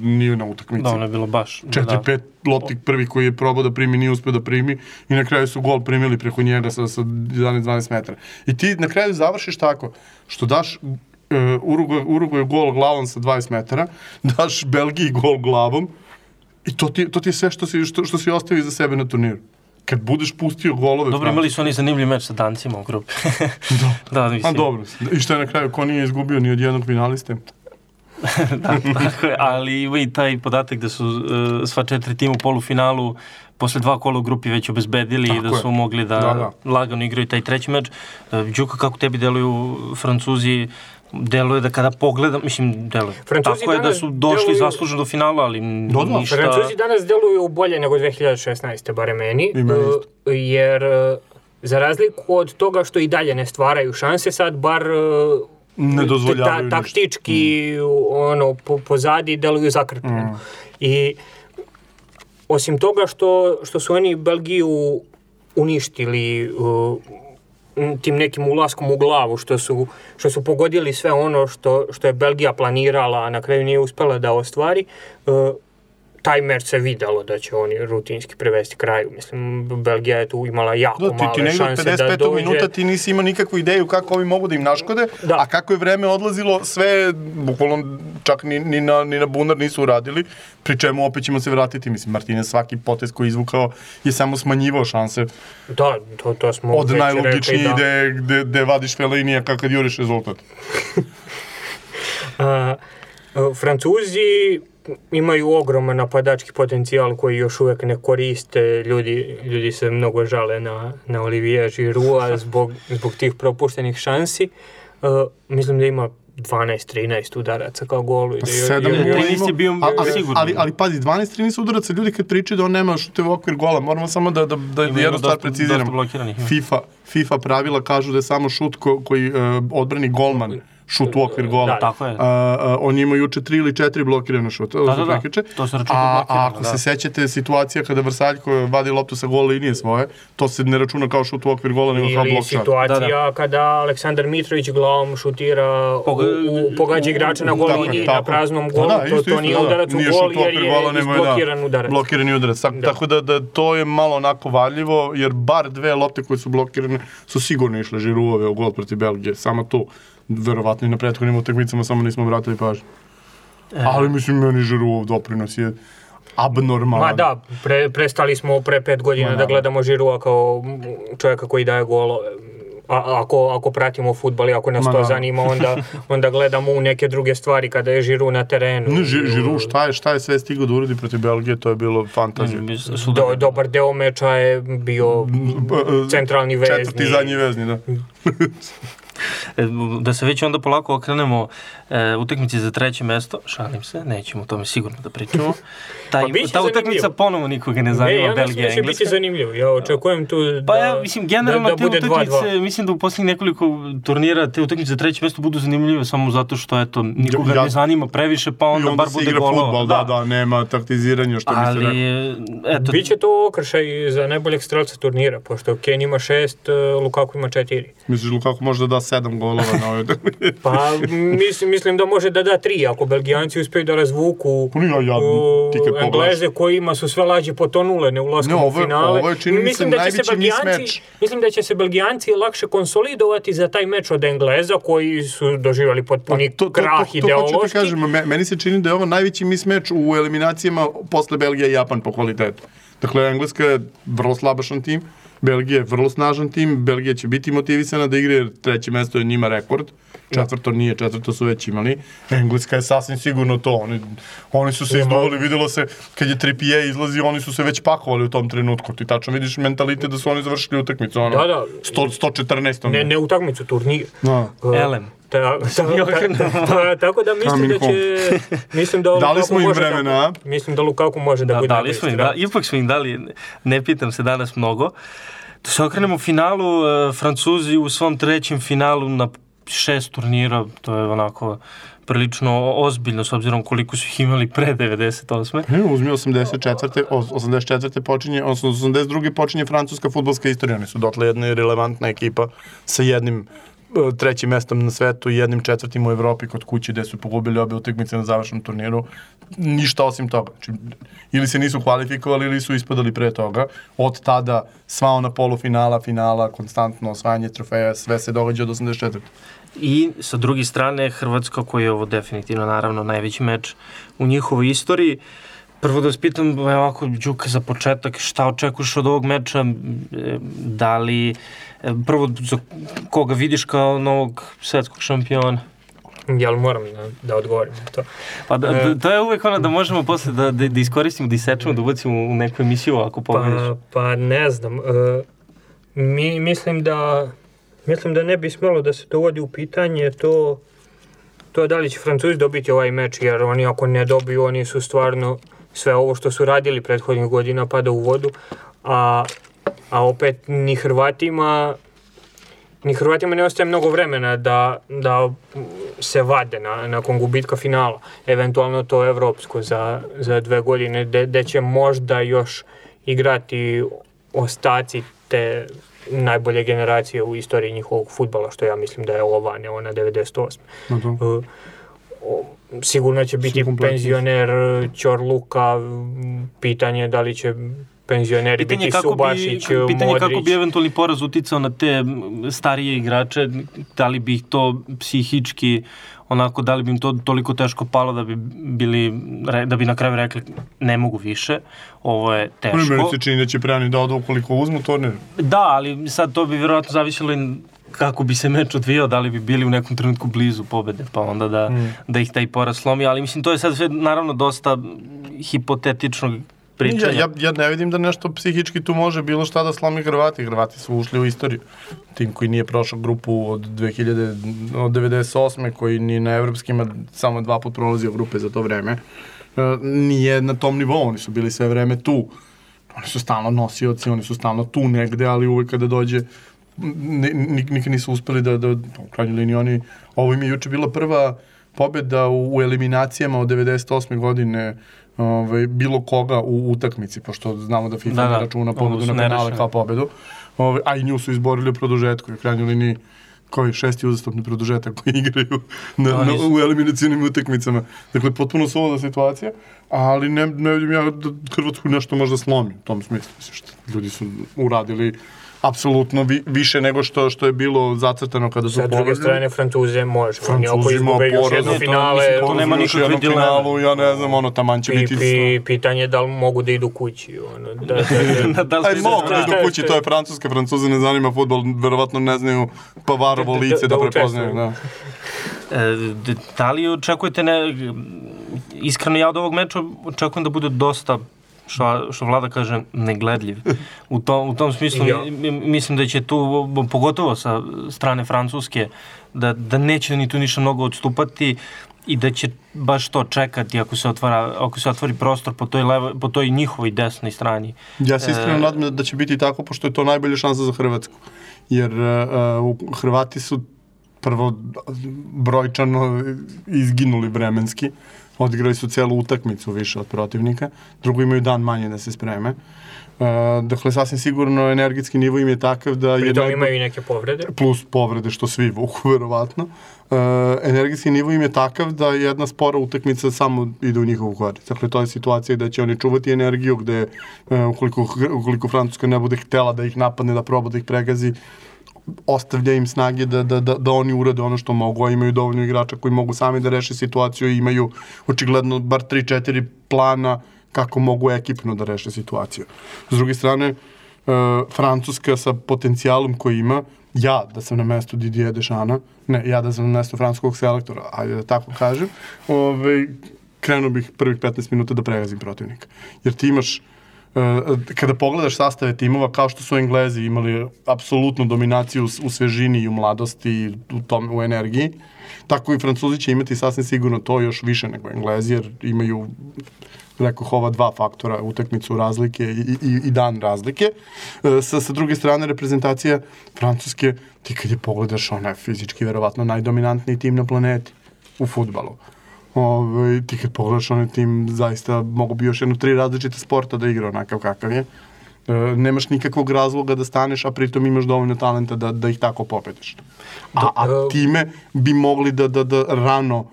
nije na utakmici. Da, ono je bilo baš. Četiri, da. pet lopti prvi koji je probao da primi, nije uspio da primi i na kraju su gol primili preko njega sa, sa 11-12 metara. I ti na kraju završiš tako, što daš uh, Urugvaj, Urugvaj gol glavom sa 20 metara, (laughs) daš Belgiji gol glavom i to ti, to ti je sve što si, što, što si ostavio iza sebe na turniru. Kad budeš pustio golove... Dobro, imali su oni zanimljiv meč sa dancima u grupi. (laughs) da, A mislim. dobro. I šta je na kraju, ko nije izgubio ni od jednog finaliste? (laughs) da, tako je, ali ima i taj podatak da su uh, sva četiri tima u polufinalu posle dva kola u grupi već obezbedili i Tako da je. su mogli da, Da, da. lagano igraju taj treći meč. Uh, Đuka, kako tebi deluju Francuzi? Deluje da kada pogledam, mislim, deluje. Francuzi Tako je da su došli deluju- zasluženo do finala, ali Da, da. ništa... Francuzi danas deluju bolje nego 2016. bare meni, I meni e, isto. jer e, za razliku od toga što i dalje ne stvaraju šanse, sad bar e, Ne dozvoljavaju ništa. taktički ono po, pozadi deluju zakrpljeno. Mm. I osim toga što, što su oni Belgiju uništili uh, tim nekim ulaskom u glavu, što su, što su pogodili sve ono što, što je Belgija planirala, a na kraju nije uspela da ostvari, uh, taj meč se videlo da će oni rutinski prevesti kraju. Mislim, Belgija je tu imala jako Da, ti, ti male negdje šanse da 55. dođe. minuta ti nisi imao nikakvu ideju kako ovi mogu da im naškode, Da. a kako je vreme odlazilo, sve, bukvalno čak ni, ni, na, ni na bunar nisu uradili, pri čemu opet ćemo se vratiti. Mislim, Martinez svaki potez koji je izvukao je samo smanjivao šanse Da, to, to smo od najlogičnije da. gde, gde, gde vadiš Fellainija kad juriš rezultat. (laughs) A, Francuzi imaju ogroman napadački potencijal koji još uvek ne koriste. Ljudi, ljudi se mnogo žale na, na Olivier Giroua (laughs) zbog, zbog tih propuštenih šansi. A, mislim da ima 12-13 udaraca kao golu. i da je- Sedam je- je- gola 13 je bio A- ali, sigurno. ali, ali pazi, 12-13 udaraca ljudi kad pričaju da on nema šute u okvir gola, moramo samo da, da, da Ima- jednu stvar preciziramo. FIFA, FIFA pravila kažu da je samo šut ko, koji uh, odbrani golman šut u okvir gola. Da, tako je. A, a, on ima juče tri ili četiri blokirane šuta. Da, da, da. To se računa a, blokirano, a ako da. se sećate situacija kada Vrsaljko vadi loptu sa gola linije svoje, to se ne računa kao šut u okvir gola, nego kao blok šut. situacija Da, kada Aleksandar Mitrović glavom šutira, u, Poga- u, pogađa igrača na gol Tako, liniji tako. na praznom Pa golu, da, to, isto, to isto, nije da, da. udarac u Nije gol u jer okvir je gola, da, udarac. Blokirani udarac. Tak, Tako da, da to je malo onako varljivo, jer bar dve lopte koje su blokirane su sigurno išle Žiruove u gol protiv Belgije. Samo to. Verovatno i na prethodnim utakmicama, samo nismo vratili pažnju. E. Ali mislim, meni Žiruov doprinos je abnormalan. Ma da, pre, prestali smo pre pet godina Ma da da. gledamo Žirua kao čovjeka koji daje golove. A, ako, ako pratimo futbal i ako nas Ma to da. zanima, onda, (laughs) onda gledamo u neke druge stvari kada je Žiru na terenu. Ne, Ži- Žiru, šta je, šta je sve stigao da uradi protiv Belgije, to je bilo fantazija. Su Do, dobar deo meča je bio centralni vezni. Četvrti zadnji vezni, da. (laughs) E, Da se već onda polako okrenemo e, utakmici za treće mesto, šalim se, nećemo o tome sigurno da pričamo. (laughs) Taj, Pa ta utakmica ponovo nikoga ne Ne, zanima, ja mislim Belgija, da će biti Engleska. zanimljivo. Ja očekujem tu da, Pa ja, mislim, generalno da, da te bude utakmice, 2-2. mislim da u posljednjih nekoliko turnira te utakmice za treće mesto budu zanimljive samo zato što, eto, nikoga Ja- ne zanima previše, pa onda, onda bar se bude golova. futbol, da, da, nema taktiziranja, što bi se rekao. Ali, eto, Biće to okršaj za najboljeg strelca turnira, pošto Ken ima šest, uh, Lukaku ima četiri. Misliš Lukaku može da da sedam golova na ovoj? Pa mislim, mislim da može da da tri, ako Belgijanci uspeju da razvuku Pa jadno, u, ti kad. Engleze kojima su sve lađe potonule ne ulaskom Ne, u ovo je- finale. ovo je, čini mislim da će se Belgijanci, mislim da će se Belgijanci lakše konsolidovati za taj meč od Engleza koji su doživjeli potpuni Pa to, to, krah to, to, hoću ideološki. ti kažem, me- meni se čini da je ovo najveći mismeč u eliminacijama posle Belgije i Japan po kvalitetu. Dakle, Engleska je vrlo slabašan tim, Belgija je vrlo snažan tim, Belgija će biti motivisana da igra jer treće mesto je njima rekord, četvrto nije, četvrto su već imali. Engleska je sasvim sigurno to, oni, oni su se izduvali, videlo se kad je Trippier izlazi, oni su se već pakovali u tom trenutku, ti tačno vidiš mentalitet da su oni završili utakmicu, ono, Da, da. 100, 114. Ne, ne utakmicu, turnir. Da. Uh, Elem. Ta, ta, ta, ta, tako da mislim da će mislim da (laughs) Dali smo im može vremena, da, mislim da Lukaku može da, Da, bude dali smo im, da, strelac. ipak smo im dali, ne pitam se danas mnogo. Da se okrenemo finalu, e, Francuzi u svom trećem finalu na šest turnira, to je onako prilično ozbiljno s obzirom koliko su ih imali pre 98. Ne, uzmi 84. os- 84. počinje, odnosno 82. počinje francuska futbolska istorija. Oni su dotle jedna relevantna ekipa sa jednim e, trećim mestom na svetu i jednim četvrtim u Evropi kod kuće gde su pogubili obe utakmice na završnom turniru. Ništa osim toga. Znači, ili se nisu kvalifikovali ili su ispadali pre toga. Od tada sva ona polufinala, finala, konstantno osvajanje trofeja, sve se događa od 84. I sa druge strane Hrvatska koji je ovo definitivno naravno najveći meč u njihovoj istoriji. Prvo da vas pitam, ovako, Đuka, za početak, šta očekuješ od ovog meča? E, Da li, e, prvo, za koga vidiš kao novog svetskog šampiona? Jel moram da, da odgovorim na to? Pa da, da, to je uvek ono da možemo posle da, da, da iskoristimo, da isečemo, da ubacimo u neku emisiju ako pogledaš. Pa, pa ne znam. Uh, mi, mislim da mislim da ne bi smelo da se dovodi u pitanje to to da li će Francuzi dobiti ovaj meč, jer oni ako ne dobiju, oni su stvarno sve ovo što su radili prethodnih godina pada u vodu, a, a opet ni Hrvatima ni Hrvatima ne ostaje mnogo vremena da, da se vade na, nakon gubitka finala. Eventualno to evropsko za, za dve godine, gde će možda još igrati ostaci te najbolje generacije u istoriji njihovog futbala, što ja mislim da je ova, ne ona 98. Na to. Uh, sigurno će biti penzioner Ćorluka, m, pitanje je da li će penzioneri Pitanje biti kako bi, Subašić, pitanje Modrić. kako bi eventualni poraz uticao na te starije igrače, da li bi ih to psihički onako, da li bi im to toliko teško palo da bi bili, da bi na kraju rekli ne mogu više, ovo je Oni meni teško. se čini da će Prejani da odu ukoliko uzmu turnir. Da, ali sad to bi vjerojatno zavisilo i kako bi se meč odvijao, da li bi bili u nekom trenutku blizu pobede, pa onda da, Mm. da ih taj poraz slomi, ali mislim to je sad sve naravno dosta hipotetičnog pričanja. Ja, ja, ja ne vidim da nešto psihički tu može bilo šta da slomi Hrvati. Hrvati su ušli u istoriju. Tim koji nije prošao grupu od 2000, od 98. koji ni na evropskima samo dva put prolazio grupe za to vreme. e, Nije na tom nivou, oni su bili sve vreme tu. Oni su stalno nosioci, oni su stalno tu negde, ali uvek kada dođe nik, nikad nisu uspeli da, da, u krajnjoj liniji oni, ovo im je juče bila prva pobjeda u, u eliminacijama od 98. godine ovaj, bilo koga u utakmici, pošto znamo da FIFA da, da. ne računa pobedu na penale kao pobedu, ovaj, a i nju su izborili u produžetku i u krajnjoj liniji koji šesti uzastopni produžetak koji igraju na, na, u eliminacijnim utakmicama. Dakle, potpuno slobodna situacija, ali ne, ne vidim ja da Hrvatsku nešto možda slomi u tom smislu. Mislim, što ljudi su uradili apsolutno vi, više nego što što je bilo zacrtano kada su Sa druge strane Francuze može. Francuzi Oni ako izgube još jedno finale, to, to nema nikakve dileme. Ja ne znam, ono taman će biti. Pi, pitanje je da li mogu da idu kući. Ono, da, (laughs) da, da, da, da Aj, mogu da idu kući, to je francuska, Francuze ne zanima futbol, verovatno ne znaju Pavarovo lice da, da, da prepoznaju. Da. E, da li očekujete ne, iskreno ja od ovog meča očekujem da bude dosta što, što vlada kaže, negledljiv. U tom, u tom smislu ja. mislim da će tu, pogotovo sa strane Francuske, da, da neće ni tu ništa mnogo odstupati i da će baš to čekati ako se otvara ako se otvori prostor po toj levo, po toj njihovoj desnoj strani. Ja se iskreno e, nadam da će biti tako pošto je to najbolja šansa za Hrvatsku. Jer uh, Hrvati su prvo brojčano izginuli vremenski odigrali su celu utakmicu više od protivnika, drugo imaju dan manje da se spreme. Uh, dakle, sasvim sigurno energetski nivo im je takav da je... Pritom imaju i neke povrede. Plus povrede, što svi vuku, (laughs) verovatno. Uh, energetski nivo im je takav da jedna spora utakmica samo ide u njihovu korist. Dakle, to je situacija da će oni čuvati energiju, gde uh, ukoliko, ukoliko Francuska ne bude htela da ih napadne, da proba da ih pregazi, ostavlja im snage da, da, da, da oni urade ono što mogu, a imaju dovoljno igrača koji mogu sami da reše situaciju i imaju očigledno bar 3-4 plana kako mogu ekipno da reše situaciju. S druge strane, uh, Francuska sa potencijalom koji ima, ja da sam na mestu Didier Dešana, ne, ja da sam na mestu francuskog selektora, ajde da tako kažem, ovaj, krenuo bih prvih 15 minuta da pregazim protivnika. Jer ti imaš E, kada pogledaš sastave timova, kao što su Englezi imali apsolutnu dominaciju u svežini i u mladosti i u, tom, u energiji, tako i Francuzi će imati sasvim sigurno to još više nego Englezi, jer imaju rekao ova dva faktora, utakmicu razlike i, i, i dan razlike. E, sa, sa druge strane, reprezentacija Francuske, ti kad je pogledaš, ona je fizički verovatno najdominantniji tim na planeti u futbalu. Ove, ovaj, ti kad pogledaš onaj tim, zaista mogu bi još jedno tri različite sporta da igra onakav kakav je. E, nemaš nikakvog razloga da staneš, a pritom imaš dovoljno talenta da, da ih tako pobediš. A, a e, time bi mogli da, da, da rano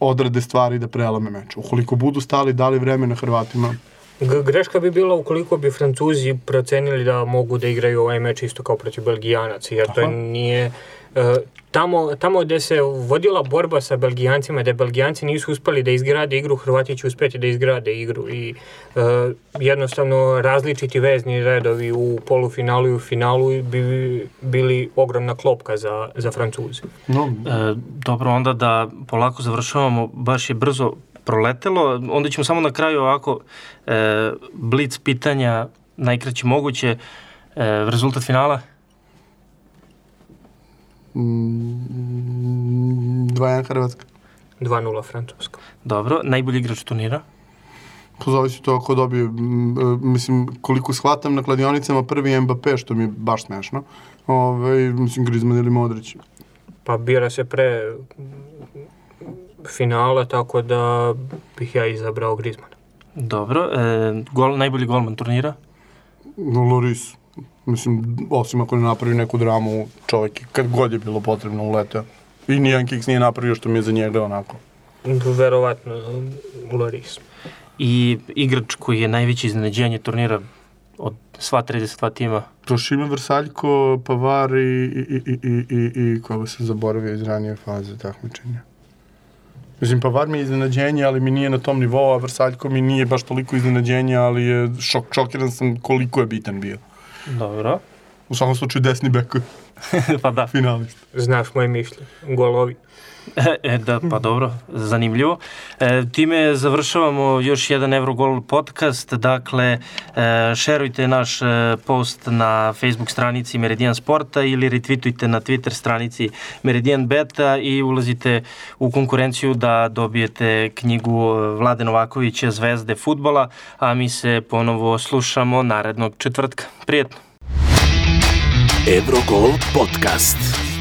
odrade stvari da prelame meč. Ukoliko budu stali, dali vreme na Hrvatima, Greška bi bila ukoliko bi Francuzi procenili da mogu da igraju ovaj meč isto kao protiv Belgijanaca, jer Aha. to nije E, tamo, tamo gde se vodila borba sa Belgijancima, da Belgijanci nisu uspeli da izgrade igru, Hrvati će uspeti da izgrade igru i uh, jednostavno različiti vezni redovi u polufinalu i u finalu bi bili ogromna klopka za, za Francuze. No. E, dobro, onda da polako završavamo, baš je brzo proletelo, onda ćemo samo na kraju ovako e, blic pitanja, najkraće moguće, e, rezultat finala? 2-1 Hrvatska. 2-0 Francuska. Dobro, najbolji igrač turnira? Pa zavisi to ako dobije, mislim, koliko shvatam na kladionicama prvi Mbappé, što mi je baš smešno. Ove, mislim, Griezmann ili Modrić. Pa bira se pre finala, tako da bih ja izabrao Griezmann. Dobro, e, gol, najbolji golman turnira? Loris. Mislim, osim ako ne napravi neku dramu, čovjek kad god je bilo potrebno uleteo. I nijedan kiks nije napravio što mi je za njega onako. Verovatno, Loris. I igrač koji je najveće iznenađenje turnira od sva 32 tima? To Šime Vrsaljko, Pavar i, i, i, i, i, i koga se zaboravio iz ranije faze takmičenja. Mislim, Pavar mi je iznenađenje, ali mi nije na tom nivou, a Vrsaljko mi nije baš toliko iznenađenja, ali je šok, šokiran sam koliko je bitan bio. Dobro. U svakom slučaju desni bek. (laughs) pa da. Finalista. Znaš moje mišljenje. Golovi. E, (laughs) e, da, pa dobro, zanimljivo. E, time završavamo još jedan Eurogol podcast, dakle, e, šerujte naš e, post na Facebook stranici Meridian Sporta ili retweetujte na Twitter stranici Meridian Beta i ulazite u konkurenciju da dobijete knjigu Vlade Novakovića Zvezde futbola, a mi se ponovo slušamo narednog četvrtka. Prijetno! Eurogol podcast.